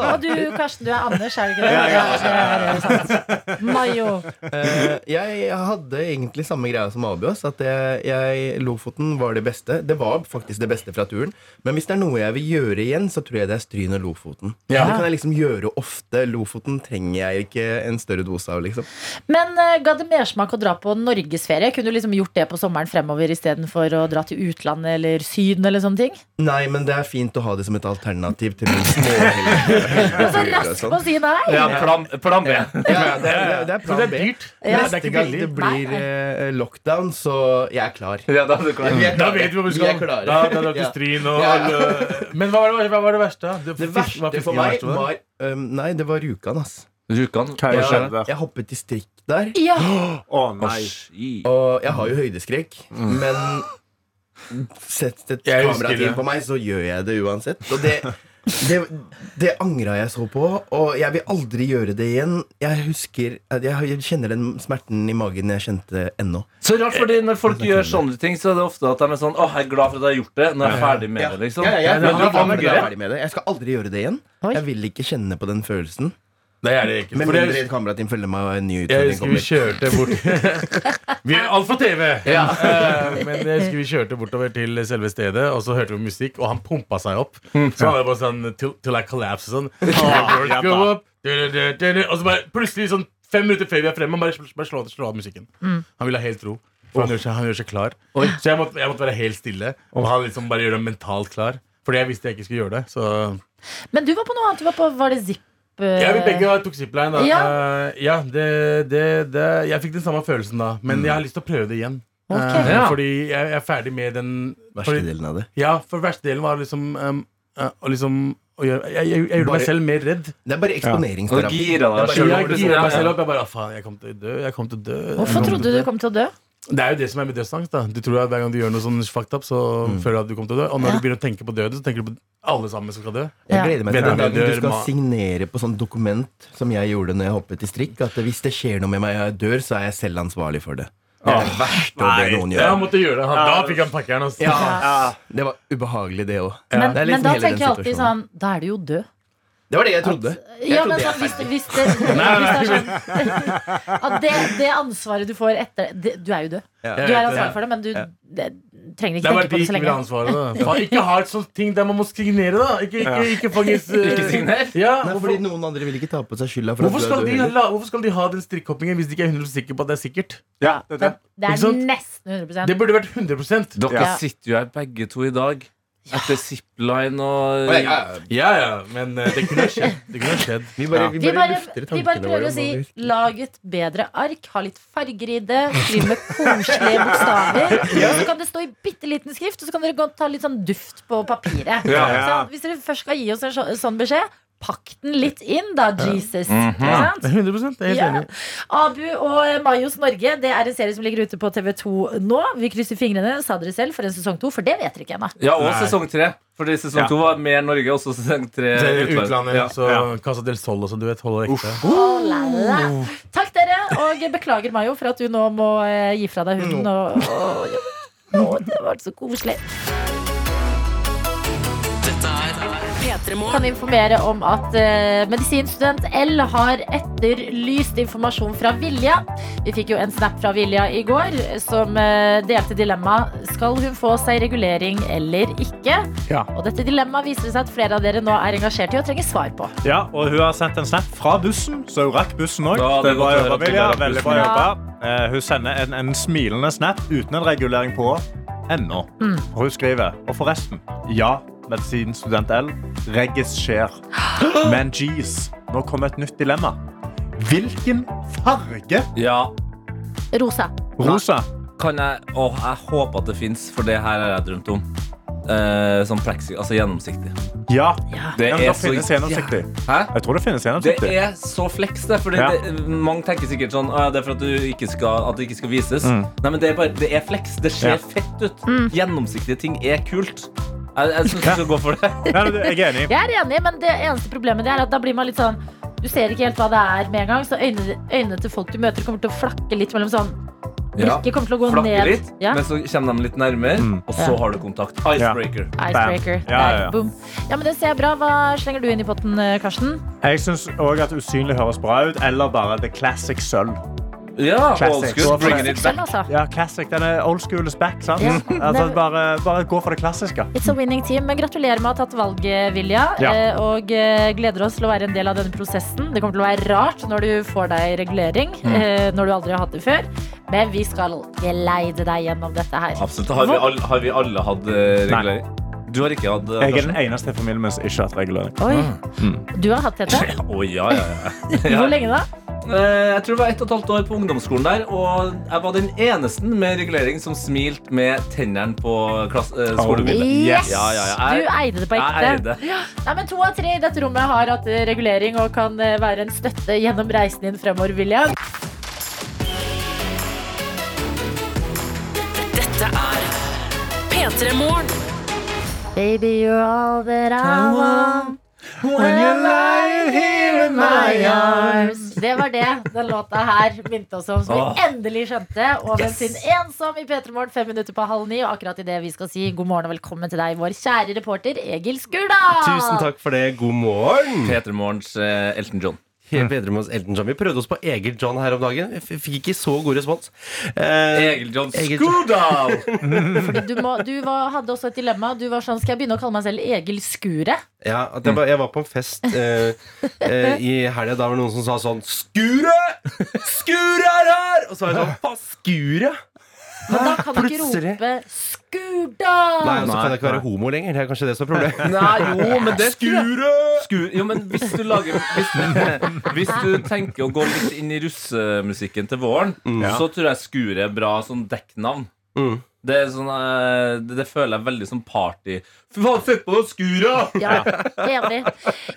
[SPEAKER 2] Og du, Karsten, du er Anders, er du ikke det? Ja. Mayo.
[SPEAKER 8] Eh, jeg hadde egentlig samme greia som Abu. At jeg, jeg, Lofoten var det beste. Det var faktisk det beste fra turen. Men hvis det er noe jeg vil gjøre igjen, så tror jeg det er Stryn og Lofoten.
[SPEAKER 5] Ja.
[SPEAKER 8] Det kan jeg liksom gjøre ofte. Lofoten trenger jeg ikke en større dose av, liksom.
[SPEAKER 2] Men uh, ga det mersmak å dra på norgesferie? Kunne du liksom gjort det på sommeren fremover istedenfor å dra til utlandet eller Syden eller sånne ting?
[SPEAKER 8] Nei, men det er fint å ha det som et alternativ til noen små
[SPEAKER 2] Så rask
[SPEAKER 8] sånn.
[SPEAKER 2] å si nei!
[SPEAKER 4] Ja, plan, plan B.
[SPEAKER 8] Ja, det er, det er, det er plan
[SPEAKER 5] det er
[SPEAKER 8] B.
[SPEAKER 5] dyrt.
[SPEAKER 2] Ja.
[SPEAKER 5] Det er
[SPEAKER 8] Neste gang det blir uh, lockdown, så jeg er klar.
[SPEAKER 4] Ja, da er du klar.
[SPEAKER 8] Er
[SPEAKER 5] Da vet vi hvor vi skal. Da, da drar vi til og
[SPEAKER 8] Ja.
[SPEAKER 5] Men hva var det, hva var det verste?
[SPEAKER 8] Det,
[SPEAKER 5] Det
[SPEAKER 8] verste for meg
[SPEAKER 5] var,
[SPEAKER 8] var um, Nei, det var Rjukan, ass.
[SPEAKER 4] Rjukan.
[SPEAKER 3] Hva
[SPEAKER 8] Jeg,
[SPEAKER 3] skjedde
[SPEAKER 8] jeg hoppet i strikk der.
[SPEAKER 2] Ja,
[SPEAKER 3] Å nei.
[SPEAKER 8] Og jeg har jo høydeskrekk, men sett et
[SPEAKER 5] Jeg husker
[SPEAKER 8] kamerateam
[SPEAKER 5] det.
[SPEAKER 8] på meg, så gjør jeg det uansett. Og det, Det, det angra jeg så på, og jeg vil aldri gjøre det igjen. Jeg husker at jeg, jeg kjenner den smerten i magen jeg kjente ennå.
[SPEAKER 4] Så rart, fordi Når folk gjør sånne ting, Så er det ofte at de er sånn Åh, jeg er glad for at jeg har gjort det. Når jeg er ferdig med det. liksom
[SPEAKER 8] jeg,
[SPEAKER 4] Men du
[SPEAKER 8] jeg, jeg,
[SPEAKER 4] angrer.
[SPEAKER 8] jeg skal aldri gjøre det igjen.
[SPEAKER 2] Oi.
[SPEAKER 8] Jeg vil ikke kjenne på den følelsen.
[SPEAKER 5] Det er det ikke. Men jeg-
[SPEAKER 8] mindre et kamerateam følger meg og en ny
[SPEAKER 5] Jeg husker vi kjørte bort Vi er alt for TV! Ja. Men jeg husker vi kjørte bortover til selve stedet, og så hørte vi musikk, og han pumpa seg opp. Så han var bare sånn Till, till I collapse og sånn. Girls go up, du, du, du, du, du. Og så bare plutselig, sånn fem minutter før vi er fremme, han bare, bare slå, slå av musikken. Han ville ha helt ro. For han gjør seg, han gjør seg klar. Så jeg måtte, jeg måtte være helt stille. Og han liksom bare gjøre meg mentalt klar. Fordi jeg visste jeg ikke skulle gjøre det. Så
[SPEAKER 2] Men du var på noe annet. Du var på, var det Zipp? Eh,
[SPEAKER 5] Ja, vi begge tok zipline. Da.
[SPEAKER 2] Ja.
[SPEAKER 5] uh, ja, det, det, det, jeg fikk den samme følelsen da. Men jeg har lyst til å prøve det igjen.
[SPEAKER 2] Okay.
[SPEAKER 5] Uh,
[SPEAKER 4] Ja.
[SPEAKER 5] Fordi jeg, jeg er ferdig med den
[SPEAKER 8] Verste
[SPEAKER 5] fordi,
[SPEAKER 8] delen av det.
[SPEAKER 5] Ja, for verste delen var liksom um, uh, å liksom å gjøre, jeg, jeg, jeg gjorde
[SPEAKER 8] Bare-
[SPEAKER 5] meg selv mer redd.
[SPEAKER 8] Det er bare eksponeringsterapi. Ja.
[SPEAKER 5] Jeg
[SPEAKER 4] liksom.
[SPEAKER 5] gira meg selv opp. Jeg bare, faen, jeg kom til å dø. Jeg kom til å dø.
[SPEAKER 2] Hvorfor trodde du
[SPEAKER 5] du
[SPEAKER 2] kom til å dø?
[SPEAKER 5] Det er jo det som er med dødsangst. da Du tror at Hver gang du gjør noe sånn fucked up, så føler du at du kommer til å dø. Og når
[SPEAKER 2] Ja.
[SPEAKER 5] du begynner å tenke på døden, så tenker du på alle sammen som skal dø.
[SPEAKER 8] Jeg gleder meg til den dagen du skal signere på sånn dokument som jeg gjorde når jeg hoppet i strikk. At hvis det skjer noe med meg og jeg dør, så er jeg selv ansvarlig for det. Det er det verste å be noen
[SPEAKER 5] Ja, han
[SPEAKER 8] gjøre.
[SPEAKER 5] måtte gjøre det. Da fikk han pakkeren. Altså.
[SPEAKER 8] Ja, Det var ubehagelig, det òg.
[SPEAKER 2] Men,
[SPEAKER 8] Det er liksom
[SPEAKER 2] men da tenker jeg alltid sånn Da er du jo død.
[SPEAKER 8] Det var det jeg trodde. Jeg
[SPEAKER 2] Ja,
[SPEAKER 8] trodde
[SPEAKER 2] men
[SPEAKER 8] jeg
[SPEAKER 2] hvis, det, hvis, det, hvis det er sånn At det, det ansvaret du får etter det, Du er jo død.
[SPEAKER 8] Ja.
[SPEAKER 2] Du er ansvarlig for det, men du det, trenger ikke tenke på
[SPEAKER 5] de
[SPEAKER 2] det så lenge.
[SPEAKER 5] ansvaret. Da. Ikke ha et sånt ting der man må signere, da. Ikke, ikke, ikke fanges uh,
[SPEAKER 4] Ikke signer?
[SPEAKER 5] Ja,
[SPEAKER 8] fordi noen andre vil ikke ta på seg skylda for
[SPEAKER 5] hvorfor,
[SPEAKER 8] at
[SPEAKER 5] skal de, la, hvorfor skal de ha den strikkhoppingen hvis de ikke er 100% sikre på at det er sikkert?
[SPEAKER 3] Ja, det, det.
[SPEAKER 2] Det er nesten 100
[SPEAKER 5] Det burde vært 100
[SPEAKER 4] Dere
[SPEAKER 2] Ja.
[SPEAKER 4] sitter jo her begge to i dag. Etter zipline og
[SPEAKER 8] ja, ja.
[SPEAKER 5] Ja, ja, men uh, det kunne ha skjedd. Det kunne ha skjedd.
[SPEAKER 8] Vi bare, vi
[SPEAKER 2] Vi
[SPEAKER 8] bare
[SPEAKER 2] vi bare prøver
[SPEAKER 8] våre.
[SPEAKER 2] å si lag et bedre ark, ha litt farger i det, skriv med koselige bokstaver. Så kan det stå i bitte liten skrift, og så kan dere godt ta litt sånn duft på papiret.
[SPEAKER 4] Ja,
[SPEAKER 3] ja.
[SPEAKER 2] Så hvis dere først skal gi oss en sånn beskjed, pakk den litt inn, da, Jesus.
[SPEAKER 4] Mm
[SPEAKER 2] -hmm. sant?
[SPEAKER 5] 100 Jeg er helt
[SPEAKER 2] Ja. Abu og Mayos Norge Det er en serie som ligger ute på TV2 nå. Vi krysser fingrene, sa dere selv, for en sesong to. For det vet dere ikke ennå.
[SPEAKER 4] Ja, og
[SPEAKER 5] Nei.
[SPEAKER 4] sesong tre. Fordi sesong
[SPEAKER 3] Ja.
[SPEAKER 4] to var mer Norge, og så sesong tre utlandet.
[SPEAKER 5] utlandet,
[SPEAKER 4] Ja.
[SPEAKER 5] så
[SPEAKER 3] Ja.
[SPEAKER 5] Casa del Sol og sånn, du vet. Holder ekte.
[SPEAKER 2] Oh, la, la. Takk, dere. Og beklager, Mayo, for at du nå må eh, gi fra deg hunden. Og, og, og, det var så koselig. Kan informere om at uh, medisinstudent L har etterlyst informasjon fra Vilja. Vi fikk jo en snap fra Vilja i går som uh, delte dilemma Skal hun få seg regulering eller ikke.
[SPEAKER 3] Ja.
[SPEAKER 2] Og dette dilemmaet viser seg at flere av dere nå er engasjert i og trenger svar på.
[SPEAKER 3] Ja, og hun har sendt en snap fra bussen, så hun rakk bussen òg. Veldig bra jobba. Eh, hun sender en, en smilende snap uten en regulering på ennå. Og hun skriver Og forresten, ja, medisinstudent L, reggis skjer. Men jeez, nå kommer et nytt dilemma. Hvilken farge?
[SPEAKER 4] Ja,
[SPEAKER 2] Rosa.
[SPEAKER 3] Rosa.
[SPEAKER 4] kan jeg Å, jeg håper at det fins, for det her har jeg drømt om. Eh, sånn plexi, altså gjennomsiktig.
[SPEAKER 3] Ja.
[SPEAKER 4] Det
[SPEAKER 3] Ja, men det finnes gjennomsiktig.
[SPEAKER 4] Hæ?
[SPEAKER 3] Jeg tror det finnes
[SPEAKER 4] Det
[SPEAKER 3] gjennomsiktig.
[SPEAKER 4] er så flex, det. Fordi
[SPEAKER 3] Ja.
[SPEAKER 4] det, mange tenker sikkert sånn «Å, Det er for at, du ikke skal, at det ikke skal vises.
[SPEAKER 3] Mm.
[SPEAKER 4] Nei, men det er bare Det er flex. Det ser
[SPEAKER 3] Ja.
[SPEAKER 4] fett ut. Gjennomsiktige ting er kult. Jeg, jeg syns du skal gå for det.
[SPEAKER 3] Nei, men jeg er enig.
[SPEAKER 2] Jeg er enig, men det eneste problemet det er at da blir man litt sånn Du ser ikke helt hva det er med en gang, så øynene, øynene til folk du møter, kommer til å flakke litt mellom sånn Blikket kommer til å gå
[SPEAKER 4] Flakke
[SPEAKER 2] ned.
[SPEAKER 4] litt,
[SPEAKER 2] Ja.
[SPEAKER 4] men så kommer de litt nærmere,
[SPEAKER 3] Mm.
[SPEAKER 4] og så
[SPEAKER 2] Ja.
[SPEAKER 4] har du kontakt. Icebreaker.
[SPEAKER 2] Icebreaker.
[SPEAKER 3] Ja, ja,
[SPEAKER 2] Der,
[SPEAKER 3] ja.
[SPEAKER 2] boom. ja, men Det ser jeg bra. Hva slenger du inn i potten, eh, Karsten?
[SPEAKER 3] Jeg syns òg at usynlig høres bra ut. Eller bare the classic sølv.
[SPEAKER 4] Ja,
[SPEAKER 3] Classic.
[SPEAKER 4] old school. Bringing it back.
[SPEAKER 2] altså.
[SPEAKER 3] Ja, classic. Den er old school is back. sant?
[SPEAKER 2] Ja.
[SPEAKER 3] Altså, bare, bare gå for det klassiske.
[SPEAKER 2] It's a winning team. Men gratulerer med å ha tatt valget, Vilja.
[SPEAKER 3] Ja.
[SPEAKER 2] eh, Og eh, gleder oss til å være en del av denne prosessen. Det kommer til å være rart når du får deg regulering,
[SPEAKER 3] Mm.
[SPEAKER 2] eh, når du aldri har hatt det før. Men vi skal geleide deg gjennom dette her.
[SPEAKER 4] Absolutt. Har vi, alle, har vi alle hatt regulering? Nei. Du har ikke hatt
[SPEAKER 3] Jeg er den eneste i familien min som ikke har hatt regulering.
[SPEAKER 2] Oi. Du har hatt dette?
[SPEAKER 4] Å, ja, ja, ja.
[SPEAKER 2] Hvor lenge da?
[SPEAKER 4] Eh, Jeg tror det var ett og et halvt år på ungdomsskolen der, og jeg var den eneste med regulering som smilte med tennene på klass, eh, skolebildet.
[SPEAKER 2] Yes!
[SPEAKER 4] Ja, ja, ja.
[SPEAKER 2] Du eide det på ekte. Nei, men To av tre i dette rommet har hatt eh, regulering og kan være en støtte gjennom reisen din fremover, William.
[SPEAKER 1] Dette er P3 Morgen.
[SPEAKER 2] Baby, you're all that I want. When you're lying here in my arms. Det var det den låta her minte oss om, som vi endelig skjønte. Og yes. sin ensom i P3 Morgen fem minutter på halv ni. Og akkurat idet vi skal si god morgen og velkommen til deg, vår kjære reporter Egil Skurdal.
[SPEAKER 10] Tusen takk for det. God morgen.
[SPEAKER 4] Peter Morgens eh, Elton John.
[SPEAKER 10] Helt bedre med oss Elton John. Vi prøvde oss på Egil John her om dagen. Vi f- fikk ikke så god respons. Eh,
[SPEAKER 4] Egil John
[SPEAKER 10] Egil-
[SPEAKER 4] Skurdal!
[SPEAKER 2] Fordi du, må, du var, hadde også et dilemma. Du var sånn, Skal jeg begynne å kalle meg selv Egil Skure?
[SPEAKER 10] ja, at jeg, var, jeg var på en fest eh, eh, i helga. Da var det noen som sa sånn Skuret! Skuret er her! Og så var jeg sånn Hva, skuret?
[SPEAKER 2] Men da kan du ikke
[SPEAKER 10] Plutselig.
[SPEAKER 2] rope Skurdal!
[SPEAKER 10] Nei, og så kan jeg ikke være homo lenger. Det er kanskje det som er problemet.
[SPEAKER 4] Nei, jo, men det Skur, jo, men hvis du lager Hvis du, hvis du tenker å gå litt inn i russemusikken til våren, så tror jeg Skure er bra sånn dekknavn.
[SPEAKER 10] Mm.
[SPEAKER 4] Det, er sånn, eh, det, det føler jeg veldig som party. Sett på det skura!
[SPEAKER 2] Ja, enig.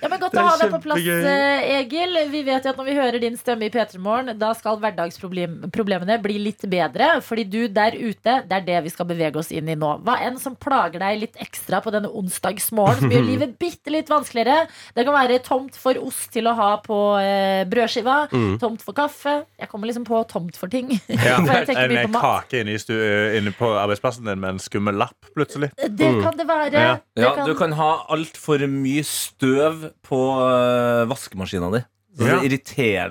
[SPEAKER 2] Ja, men Godt å ha deg på plass, eh, Egil. Vi vet jo at når vi hører din stemme i P3 Morgen, da skal hverdagsproblemene bli litt bedre. Fordi du der ute, det er det vi skal bevege oss inn i nå. Hva enn som plager deg litt ekstra på denne onsdagsmorgen, som gjør livet bitte litt vanskeligere. Det kan være tomt for ost til å ha på eh, brødskiva. Tomt for kaffe. Jeg kommer liksom på tomt for ting.
[SPEAKER 3] Ja, en kake inne, inne på arbeidsplassen din med en skummel lapp, plutselig.
[SPEAKER 2] Det kan det være.
[SPEAKER 3] Ja.
[SPEAKER 4] Du kan ha altfor mye støv på uh, vaskemaskina di. Så
[SPEAKER 3] Ja.
[SPEAKER 4] det irriterer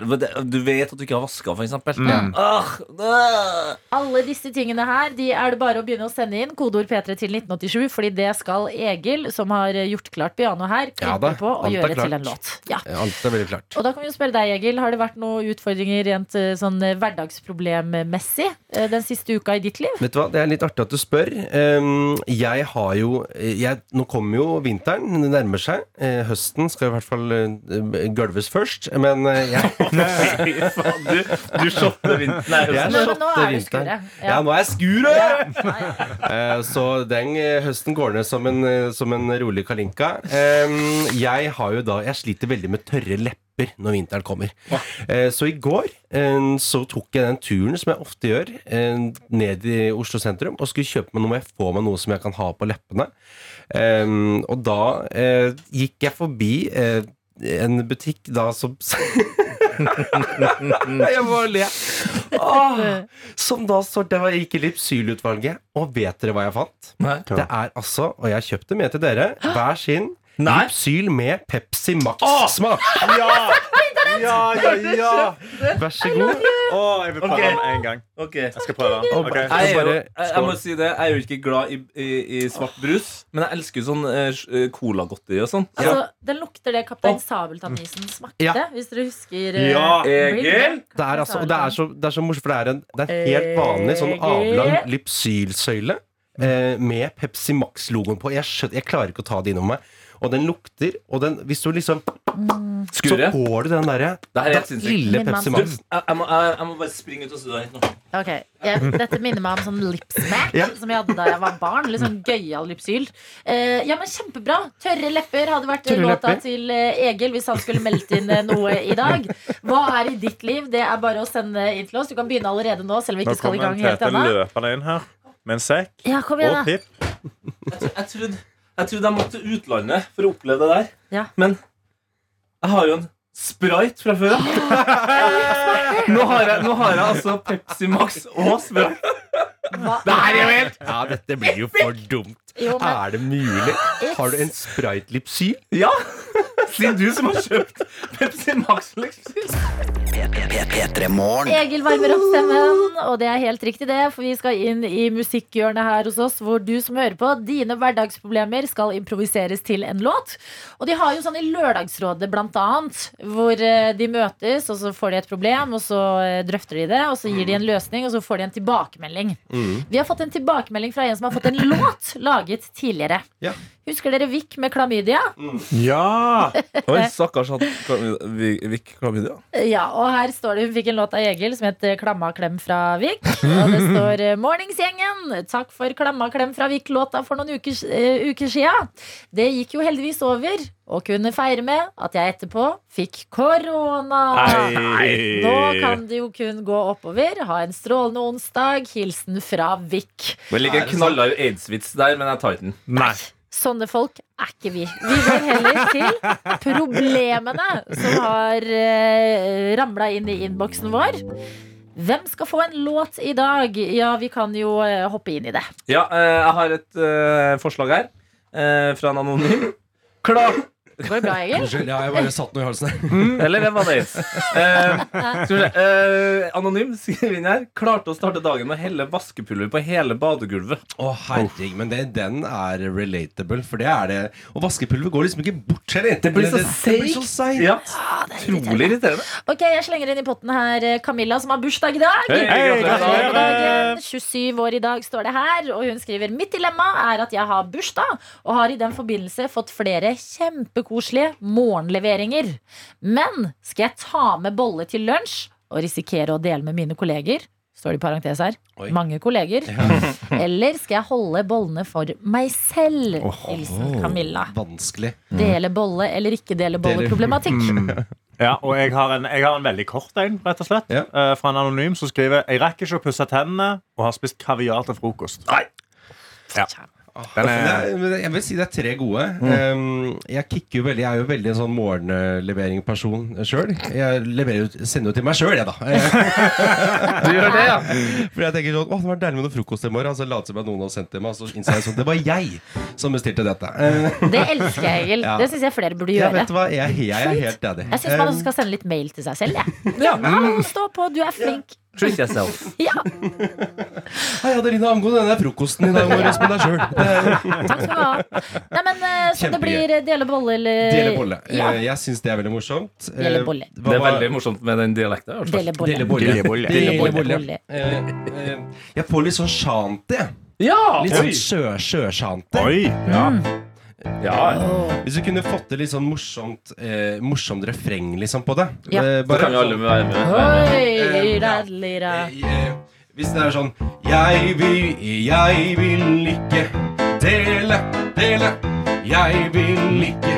[SPEAKER 4] Du vet at du ikke har vaska, eksempel.
[SPEAKER 3] Mm.
[SPEAKER 4] Ah.
[SPEAKER 2] Alle disse tingene her De er det bare å begynne å sende inn kodeord P3 til 1987, fordi det skal Egil, som har gjort klart piano her, klippe
[SPEAKER 10] ja,
[SPEAKER 2] på og gjøre
[SPEAKER 10] klart.
[SPEAKER 2] til en låt. Ja.
[SPEAKER 10] Alt er veldig klart.
[SPEAKER 2] Og da kan vi jo spørre deg, Egil, har det vært noen utfordringer rent eh, sånn eh, hverdagsproblemmessig eh, den siste uka i ditt liv?
[SPEAKER 10] Vet du hva, Det er litt artig at du spør. Um, jeg har jo jeg, Nå kommer jo vinteren, det nærmer seg. Høsten skal i hvert fall gulves først. Men eh, jeg,
[SPEAKER 4] Fy faen, du, du shotter vinteren. Nei,
[SPEAKER 10] jeg
[SPEAKER 2] Nå- nå
[SPEAKER 10] shotter
[SPEAKER 2] er du
[SPEAKER 10] vinteren.
[SPEAKER 2] skuret.
[SPEAKER 10] Ja.
[SPEAKER 2] Ja.
[SPEAKER 10] nå er jeg skuret! Ja. så den eh, høsten går ned som en, eh, som en rolig kalinka. Jeg har jo da Jeg sliter veldig med tørre lepper når vinteren kommer. Eh, så i går eh, så tok jeg den turen som jeg ofte gjør, eh, ned i Oslo sentrum og skulle kjøpe meg noe jeg få meg noe som jeg kan ha på leppene. Eh, og da eh, gikk jeg forbi eh, en butikk da som Jeg må le. Åh, som da står Det var ikke Lipsylutvalget. Og vet dere hva jeg fant?
[SPEAKER 4] Nei.
[SPEAKER 10] Det er altså, og jeg kjøpte med til dere, hver sin
[SPEAKER 4] Nei.
[SPEAKER 10] Lipsyl med Pepsi Max-smak.
[SPEAKER 3] Ja! Ja, ja, ja!
[SPEAKER 10] Vær så god.
[SPEAKER 3] Å, jeg vil prøve
[SPEAKER 4] okay.
[SPEAKER 3] den en gang.
[SPEAKER 4] Okay.
[SPEAKER 3] Jeg skal prøve den.
[SPEAKER 10] Og
[SPEAKER 3] Ok.
[SPEAKER 4] Jeg, jeg, jeg må si det, jeg er jo ikke glad i, i, i svart brus, men jeg elsker sånn uh, colagodteri og sånn.
[SPEAKER 2] Altså, Den lukter det Kaptein Sabeltann-isen smakte,
[SPEAKER 10] Ja.
[SPEAKER 2] hvis dere husker Uh,
[SPEAKER 3] Ja,
[SPEAKER 4] Egil?
[SPEAKER 10] Det er, altså, det er så, det er så morsomt, for det er en, det er en helt vanlig sånn avlang Lipsyl-søyle eh, med Pepsi Max-logoen på. Jeg, skjønner, jeg klarer ikke å ta det innom meg. Og den lukter, og den, hvis du liksom Så
[SPEAKER 4] Skuret?
[SPEAKER 10] går det den derre
[SPEAKER 4] er
[SPEAKER 10] lille Pepsi Max.
[SPEAKER 4] Jeg, må, jeg, jeg må bare springe ut og studere nå.
[SPEAKER 2] Okay. jeg, Dette minner meg om sånn lipsmack
[SPEAKER 10] Ja.
[SPEAKER 2] som jeg hadde da jeg var barn. Litt sånn gøyal lipsyl. Eh, ja, men Kjempebra. Tørre lepper hadde vært
[SPEAKER 10] Tørre
[SPEAKER 2] låta
[SPEAKER 10] lepper.
[SPEAKER 2] til eh, Egil hvis han skulle meldt inn eh, noe i dag. Hva er i ditt liv? Det er bare å sende inn til oss. Du kan begynne allerede nå, selv om vi ikke skal i
[SPEAKER 3] kommer
[SPEAKER 2] gang helt
[SPEAKER 3] Tete
[SPEAKER 2] ennå.
[SPEAKER 3] løpende inn her med en sekk
[SPEAKER 2] Ja,
[SPEAKER 3] og pip.
[SPEAKER 4] Jeg, jeg, trodde, jeg trodde jeg måtte til utlandet for å oppleve det der.
[SPEAKER 2] Ja.
[SPEAKER 4] Men jeg har jo en sprite fra før av. Nå, har jeg- nå har jeg altså Pepsi Max og sprite.
[SPEAKER 2] Hva?
[SPEAKER 4] Det her er jo helt
[SPEAKER 10] Ja, dette blir jo for dumt.
[SPEAKER 2] Jo, men
[SPEAKER 10] Er det mulig? Har du en Sprite-Lipsyl?
[SPEAKER 4] Ja! Siden du som har kjøpt Pepsi Max-lipsyl.
[SPEAKER 6] P3
[SPEAKER 2] Egil varmer opp stemmen, og det er helt riktig det, for vi skal inn i musikkhjørnet her hos oss, hvor du som hører på, dine hverdagsproblemer skal improviseres til en låt. Og de har jo sånn i Lørdagsrådet blant annet, hvor eh, de møtes, og så får de et problem, og så eh, drøfter de det, og så gir de en løsning, og så får de en tilbakemelding. Vi har fått en tilbakemelding fra en som har fått en låt laget tidligere.
[SPEAKER 10] Ja.
[SPEAKER 2] Husker dere Vik med klamydia?
[SPEAKER 3] Ja!
[SPEAKER 4] Oi, stakkars han Vik Klamydia.
[SPEAKER 2] Ja, og her står det Hun fikk en låt av Egil som het Klamma klem fra Vik. Og det står eh, Morningsgjengen, takk for Klamma klem fra Vik-låta for noen uker, uh, uker sia. Det gikk jo heldigvis over, og kunne feire med at jeg etterpå fikk korona. Nå kan det jo kun gå oppover. Ha en strålende onsdag. Hilsen fra Vik.
[SPEAKER 4] Det ligger en knallhard aids-vits der, men jeg tar den.
[SPEAKER 3] Nei.
[SPEAKER 2] Sånne folk er ikke vi. Vi går heller til problemene som har uh, ramla inn i innboksen vår. Hvem skal få en låt i dag? Ja, vi kan jo eh, hoppe inn i det.
[SPEAKER 4] Ja, eh, jeg har et eh, forslag her eh, fra en anonym. Klar
[SPEAKER 2] Går det bra, Egil?
[SPEAKER 10] Unnskyld, ja, jeg bare satt noe i halsen.
[SPEAKER 4] Eller hvem var det? Uh, se. Eh, anonym skriver inn her. Klarte å starte dagen med å helle vaskepulver på hele badegulvet.
[SPEAKER 10] Å, herregud, men det, den er relatable, for det er det. Og vaskepulver går liksom ikke bort heller.
[SPEAKER 4] Det blir så
[SPEAKER 10] det blir så seigt.
[SPEAKER 4] Ja,
[SPEAKER 2] det er
[SPEAKER 4] Utrolig irriterende.
[SPEAKER 2] Ok, Jeg slenger inn i potten her eh, Camilla, som har bursdag i dag.
[SPEAKER 4] Hey, hey,
[SPEAKER 2] Gratulerer 27 år i dag, står det her. Og hun skriver mitt dilemma er at jeg har bursdag, og har i den forbindelse fått flere kjempekoselige morgenleveringer. Men skal jeg ta med bolle til lunsj og risikere å dele med mine kolleger? Står det i parentes her.
[SPEAKER 10] Oi.
[SPEAKER 2] Mange kolleger. Eller skal jeg holde bollene for meg selv? Hilsen Camilla.
[SPEAKER 10] Vanskelig.
[SPEAKER 2] Dele bolle eller ikke dele bolle-problematikk.
[SPEAKER 3] Ja, og jeg har, en, jeg har en veldig kort en, rett og slett.
[SPEAKER 10] Ja.
[SPEAKER 3] Uh, fra en anonym som skriver Jeg rekker ikke å pusse tennene og har spist kaviar til frokost.
[SPEAKER 10] Nei.
[SPEAKER 3] Ja. Den
[SPEAKER 10] Det
[SPEAKER 3] er,
[SPEAKER 10] er, jeg vil si det er tre gode. Um, jeg kicker jo veldig Jeg er jo veldig en sånn morgenlevering-person sjøl. Jeg leverer sender jo til meg sjøl, jeg, da.
[SPEAKER 4] Du gjør det, ja.
[SPEAKER 10] For jeg tenker sånn Å, det var deilig med noe frokost i morgen. Så later som noen har sendt det meg, og så innser jeg sånn Det var jeg som bestilte dette.
[SPEAKER 2] Det elsker jeg, Egil.
[SPEAKER 10] Ja.
[SPEAKER 2] Det syns jeg flere burde
[SPEAKER 10] jeg
[SPEAKER 2] gjøre.
[SPEAKER 10] vet hva, jeg, jeg er helt enig.
[SPEAKER 2] Jeg syns man også
[SPEAKER 10] Um,
[SPEAKER 2] skal sende litt mail til seg selv. Jeg. Ja. stå på, du er flink.
[SPEAKER 4] Treat yourself.
[SPEAKER 2] Ja,
[SPEAKER 10] Hei, Adelina, angående denne frokosten i dag morges med deg sjøl.
[SPEAKER 2] takk skal du ha. Nei, men eh, Så det blir eh, dele bolle eller
[SPEAKER 10] Dele bolle.
[SPEAKER 2] Ja.
[SPEAKER 10] Eh, Jeg syns det er veldig morsomt.
[SPEAKER 2] Dele bolle.
[SPEAKER 10] hva
[SPEAKER 4] Det er veldig morsomt med den dialekten.
[SPEAKER 2] Dele bolle.
[SPEAKER 10] Dele bolle.
[SPEAKER 3] Dele bolle.
[SPEAKER 10] Dele bolle. Dele bolle. Jeg får litt sånn shanty.
[SPEAKER 4] Ja!
[SPEAKER 10] Litt sånn sjø, sjøshanty.
[SPEAKER 3] oi! Ja.
[SPEAKER 10] Hvis du kunne fått til litt sånn morsomt, eh, morsomt refreng liksom på det.
[SPEAKER 2] Ja.
[SPEAKER 10] Eh,
[SPEAKER 4] Da kan jo alle være med.
[SPEAKER 2] Oi, dadlira.
[SPEAKER 10] Eh, eh, Hvis det er sånn Jeg vil, jeg vil ikke dele, dele. Jeg vil ikke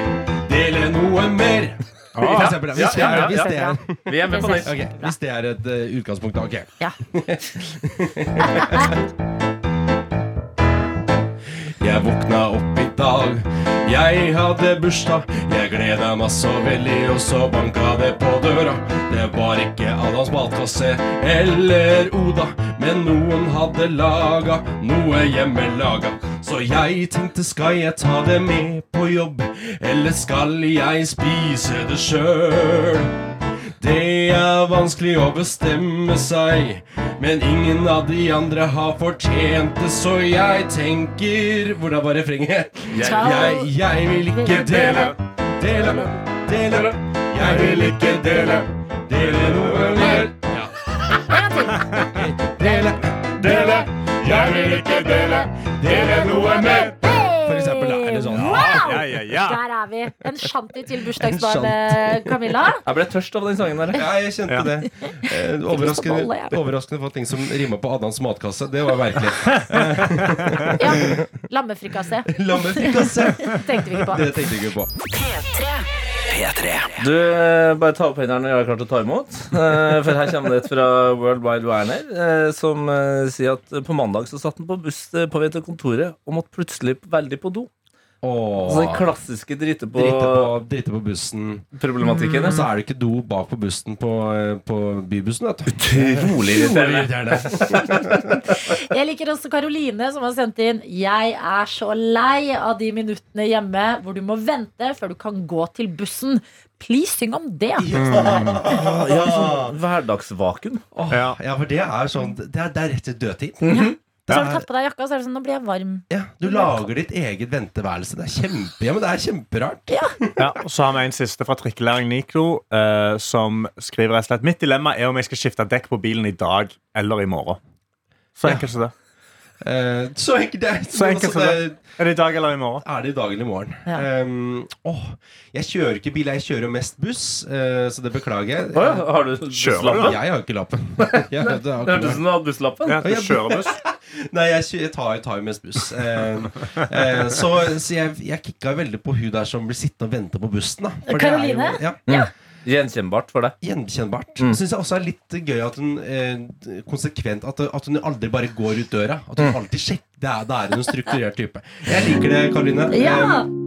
[SPEAKER 10] dele noe mer.
[SPEAKER 4] Ja,
[SPEAKER 10] er,
[SPEAKER 4] ja,
[SPEAKER 10] hvis, det er,
[SPEAKER 4] Vi er med på det.
[SPEAKER 10] Okay, hvis det er et uh, utgangspunkt, da. Ok.
[SPEAKER 2] Ja.
[SPEAKER 10] Jeg våkna opp i dag, jeg hadde bursdag. Jeg gleda meg så veldig, og så banka det på døra. Det var ikke Adams matkasse eller Oda, men noen hadde laga noe hjemmelaga. Så jeg tenkte, skal jeg ta det med på jobb, eller skal jeg spise det sjøl? Det er vanskelig å bestemme seg, men ingen av de andre har fortjent det, så jeg tenker Hvordan var refrenget? Jeg, jeg, jeg vil ikke dele, dele, dele. Jeg vil ikke dele, dele noe mer. Ja. Dele, dele. Jeg vil ikke dele, dele noe mer.
[SPEAKER 3] Ja, ja, ja.
[SPEAKER 2] Der er vi. En shanty til bursdagsbarnet Camilla.
[SPEAKER 4] Jeg ble tørst av den sangen der.
[SPEAKER 10] Ja, jeg kjente
[SPEAKER 3] Ja.
[SPEAKER 10] det. Eh, overraskende,
[SPEAKER 2] ja.
[SPEAKER 10] overraskende for ting som rimer på Adams matkasse. Det var merkelig.
[SPEAKER 2] Ja. Lammefrikassé.
[SPEAKER 10] Lammefrikasse.
[SPEAKER 2] Tenkte vi ikke på.
[SPEAKER 10] Det tenkte vi ikke på.
[SPEAKER 6] P3.
[SPEAKER 4] Du, eh, bare ta opp hendene når jeg er klar til å ta imot. Eh, For her kommer det et fra World Wide Werner, eh, som eh, sier at på mandag så satt han på buss eh, på vei til kontoret og måtte plutselig veldig på do. Altså den klassiske drite på
[SPEAKER 10] Drite på, drite på bussen.
[SPEAKER 4] problematikken.
[SPEAKER 10] Mm. så er det ikke do bak på bussen på, eh, på bybussen. Vet du.
[SPEAKER 4] Utrolig irriterende.
[SPEAKER 2] Jeg liker også Karoline, som har sendt inn Jeg er så lei av de minuttene hjemme hvor du må vente før du kan gå til bussen. Please, syng om det.
[SPEAKER 4] Ja, sånn hverdagsvakuum.
[SPEAKER 3] Ja.
[SPEAKER 10] ja, for det er sånn Det er, det er rett til dødtid.
[SPEAKER 2] Så har du tatt på deg jakka, så er det sånn Nå blir jeg varm.
[SPEAKER 10] Ja, du lager ditt eget venteværelse. Det er kjempe, ja, men det er kjemperart.
[SPEAKER 3] Ja, og så har vi en siste fra Trikkelæring Nico, uh, som skriver rett og slett Mitt dilemma er om jeg skal skifte dekk på bilen i dag eller i morgen. Så enkelt som det.
[SPEAKER 10] Uh, så enkelt det.
[SPEAKER 3] Så enkelt som
[SPEAKER 10] Altså,
[SPEAKER 3] det. Er det i dag eller i morgen?
[SPEAKER 10] er det i dag eller i morgen.
[SPEAKER 2] Ja.
[SPEAKER 10] Um, åh, jeg kjører ikke bil, jeg kjører jo mest buss, uh, så det beklager jeg.
[SPEAKER 4] Oh, ja, har du busslappen?
[SPEAKER 10] Jeg har ikke lappen. Jeg, det
[SPEAKER 4] hørtes ut som du hadde busslappen.
[SPEAKER 3] Ja, du kjører buss.
[SPEAKER 10] Nei, jeg, tar, tar jo mest buss. Eh, eh, så så jeg, jeg kicka veldig på hun der som blir sittende og vente på bussen. Da. For det jo-
[SPEAKER 2] Karoline?
[SPEAKER 10] Ja.
[SPEAKER 2] Ja.
[SPEAKER 4] Gjenkjennbart for deg.
[SPEAKER 10] Gjenkjennbart.
[SPEAKER 4] Mm.
[SPEAKER 10] Syns jeg også er litt gøy at hun eh, konsekvent at, at hun aldri bare går ut døra. At
[SPEAKER 4] Mm.
[SPEAKER 10] hun alltid sjekker. Det er, det er en strukturert type. Jeg liker det, Karoline.
[SPEAKER 2] Ja!
[SPEAKER 10] Eh,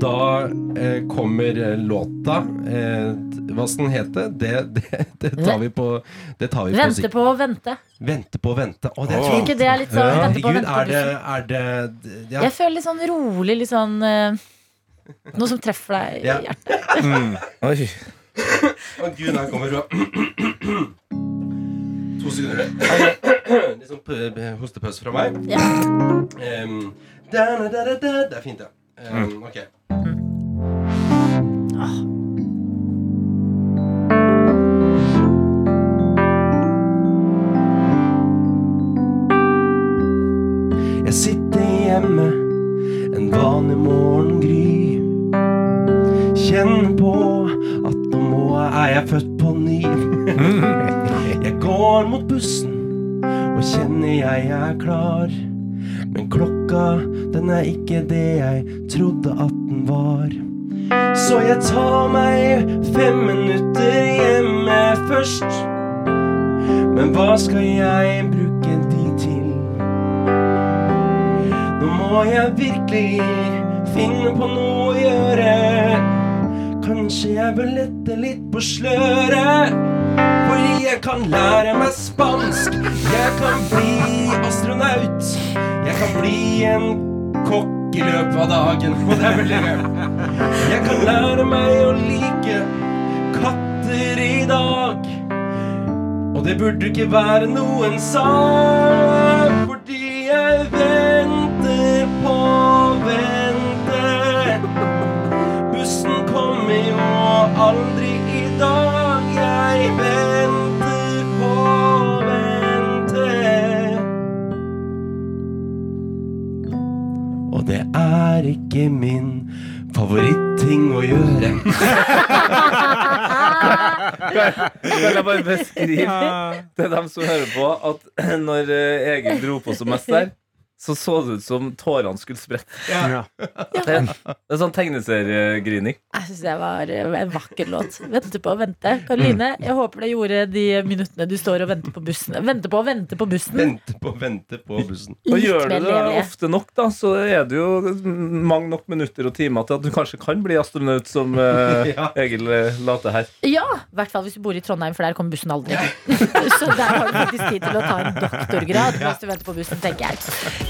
[SPEAKER 10] da eh, kommer eh, låta eh, Hva skal den hete? Det, det, det tar vi på Det tar vi
[SPEAKER 2] Vente på å vente.
[SPEAKER 10] Vente på å vente. Å, det er fint.
[SPEAKER 2] ikke det er litt sånn
[SPEAKER 10] Ja.
[SPEAKER 2] vente på å vente
[SPEAKER 10] er det, er det ja.
[SPEAKER 2] Jeg føler litt sånn rolig, litt sånn eh, Noe som treffer deg i
[SPEAKER 10] Ja.
[SPEAKER 2] hjertet.
[SPEAKER 4] Oi.
[SPEAKER 10] Å gud, her kommer hun. To sekunder. Litt sånn hostepause fra meg.
[SPEAKER 2] Ja.
[SPEAKER 10] Um, da, da, da, da, da. Det er fint, ja. Em, ok. Jeg sitter hjemme en vanlig morgengry. Kjenner på at nå må jeg, er jeg født på ny. Jeg går mot bussen og kjenner jeg er klar. Men klokka, den er ikke det jeg trodde at den var. Så jeg tar meg fem minutter hjemme først. Men hva skal jeg bruke de til? Nå må jeg virkelig finne på noe å gjøre. Kanskje jeg bør lette litt på sløret. Fordi jeg kan lære meg spansk. Jeg kan bli astronaut. Jeg kan bli en kokk i løpet av dagen. Og det er veldig rart. Jeg kan lære meg å like katter i dag. Og det burde ikke være noen sak, fordi jeg venter er ikke min favoritting å gjøre.
[SPEAKER 4] Kan jeg bare beskrive til dem som hører på, at når eh, Egil dro på som mest der, så så det ut som tårene skulle sprette.
[SPEAKER 10] Ja.
[SPEAKER 4] Det er det er sånn tegneseriegrining.
[SPEAKER 2] Jeg syns det var en vakker låt. Vente på å vente. Karoline, jeg håper det gjorde de minuttene du står og venter på bussen. Vente på å vente på bussen.
[SPEAKER 10] Vente på, vente på bussen.
[SPEAKER 4] Og gjør du det
[SPEAKER 2] levelige.
[SPEAKER 4] ofte nok, da, så er det jo mange nok minutter og timer til at du kanskje kan bli astronaut, som eh,
[SPEAKER 10] Ja.
[SPEAKER 4] Egil eh, later her.
[SPEAKER 2] Ja, i hvert fall hvis du bor i Trondheim, for der kommer bussen aldri. Så der har du faktisk tid til å ta en doktorgrad mens du venter på bussen, tenker jeg.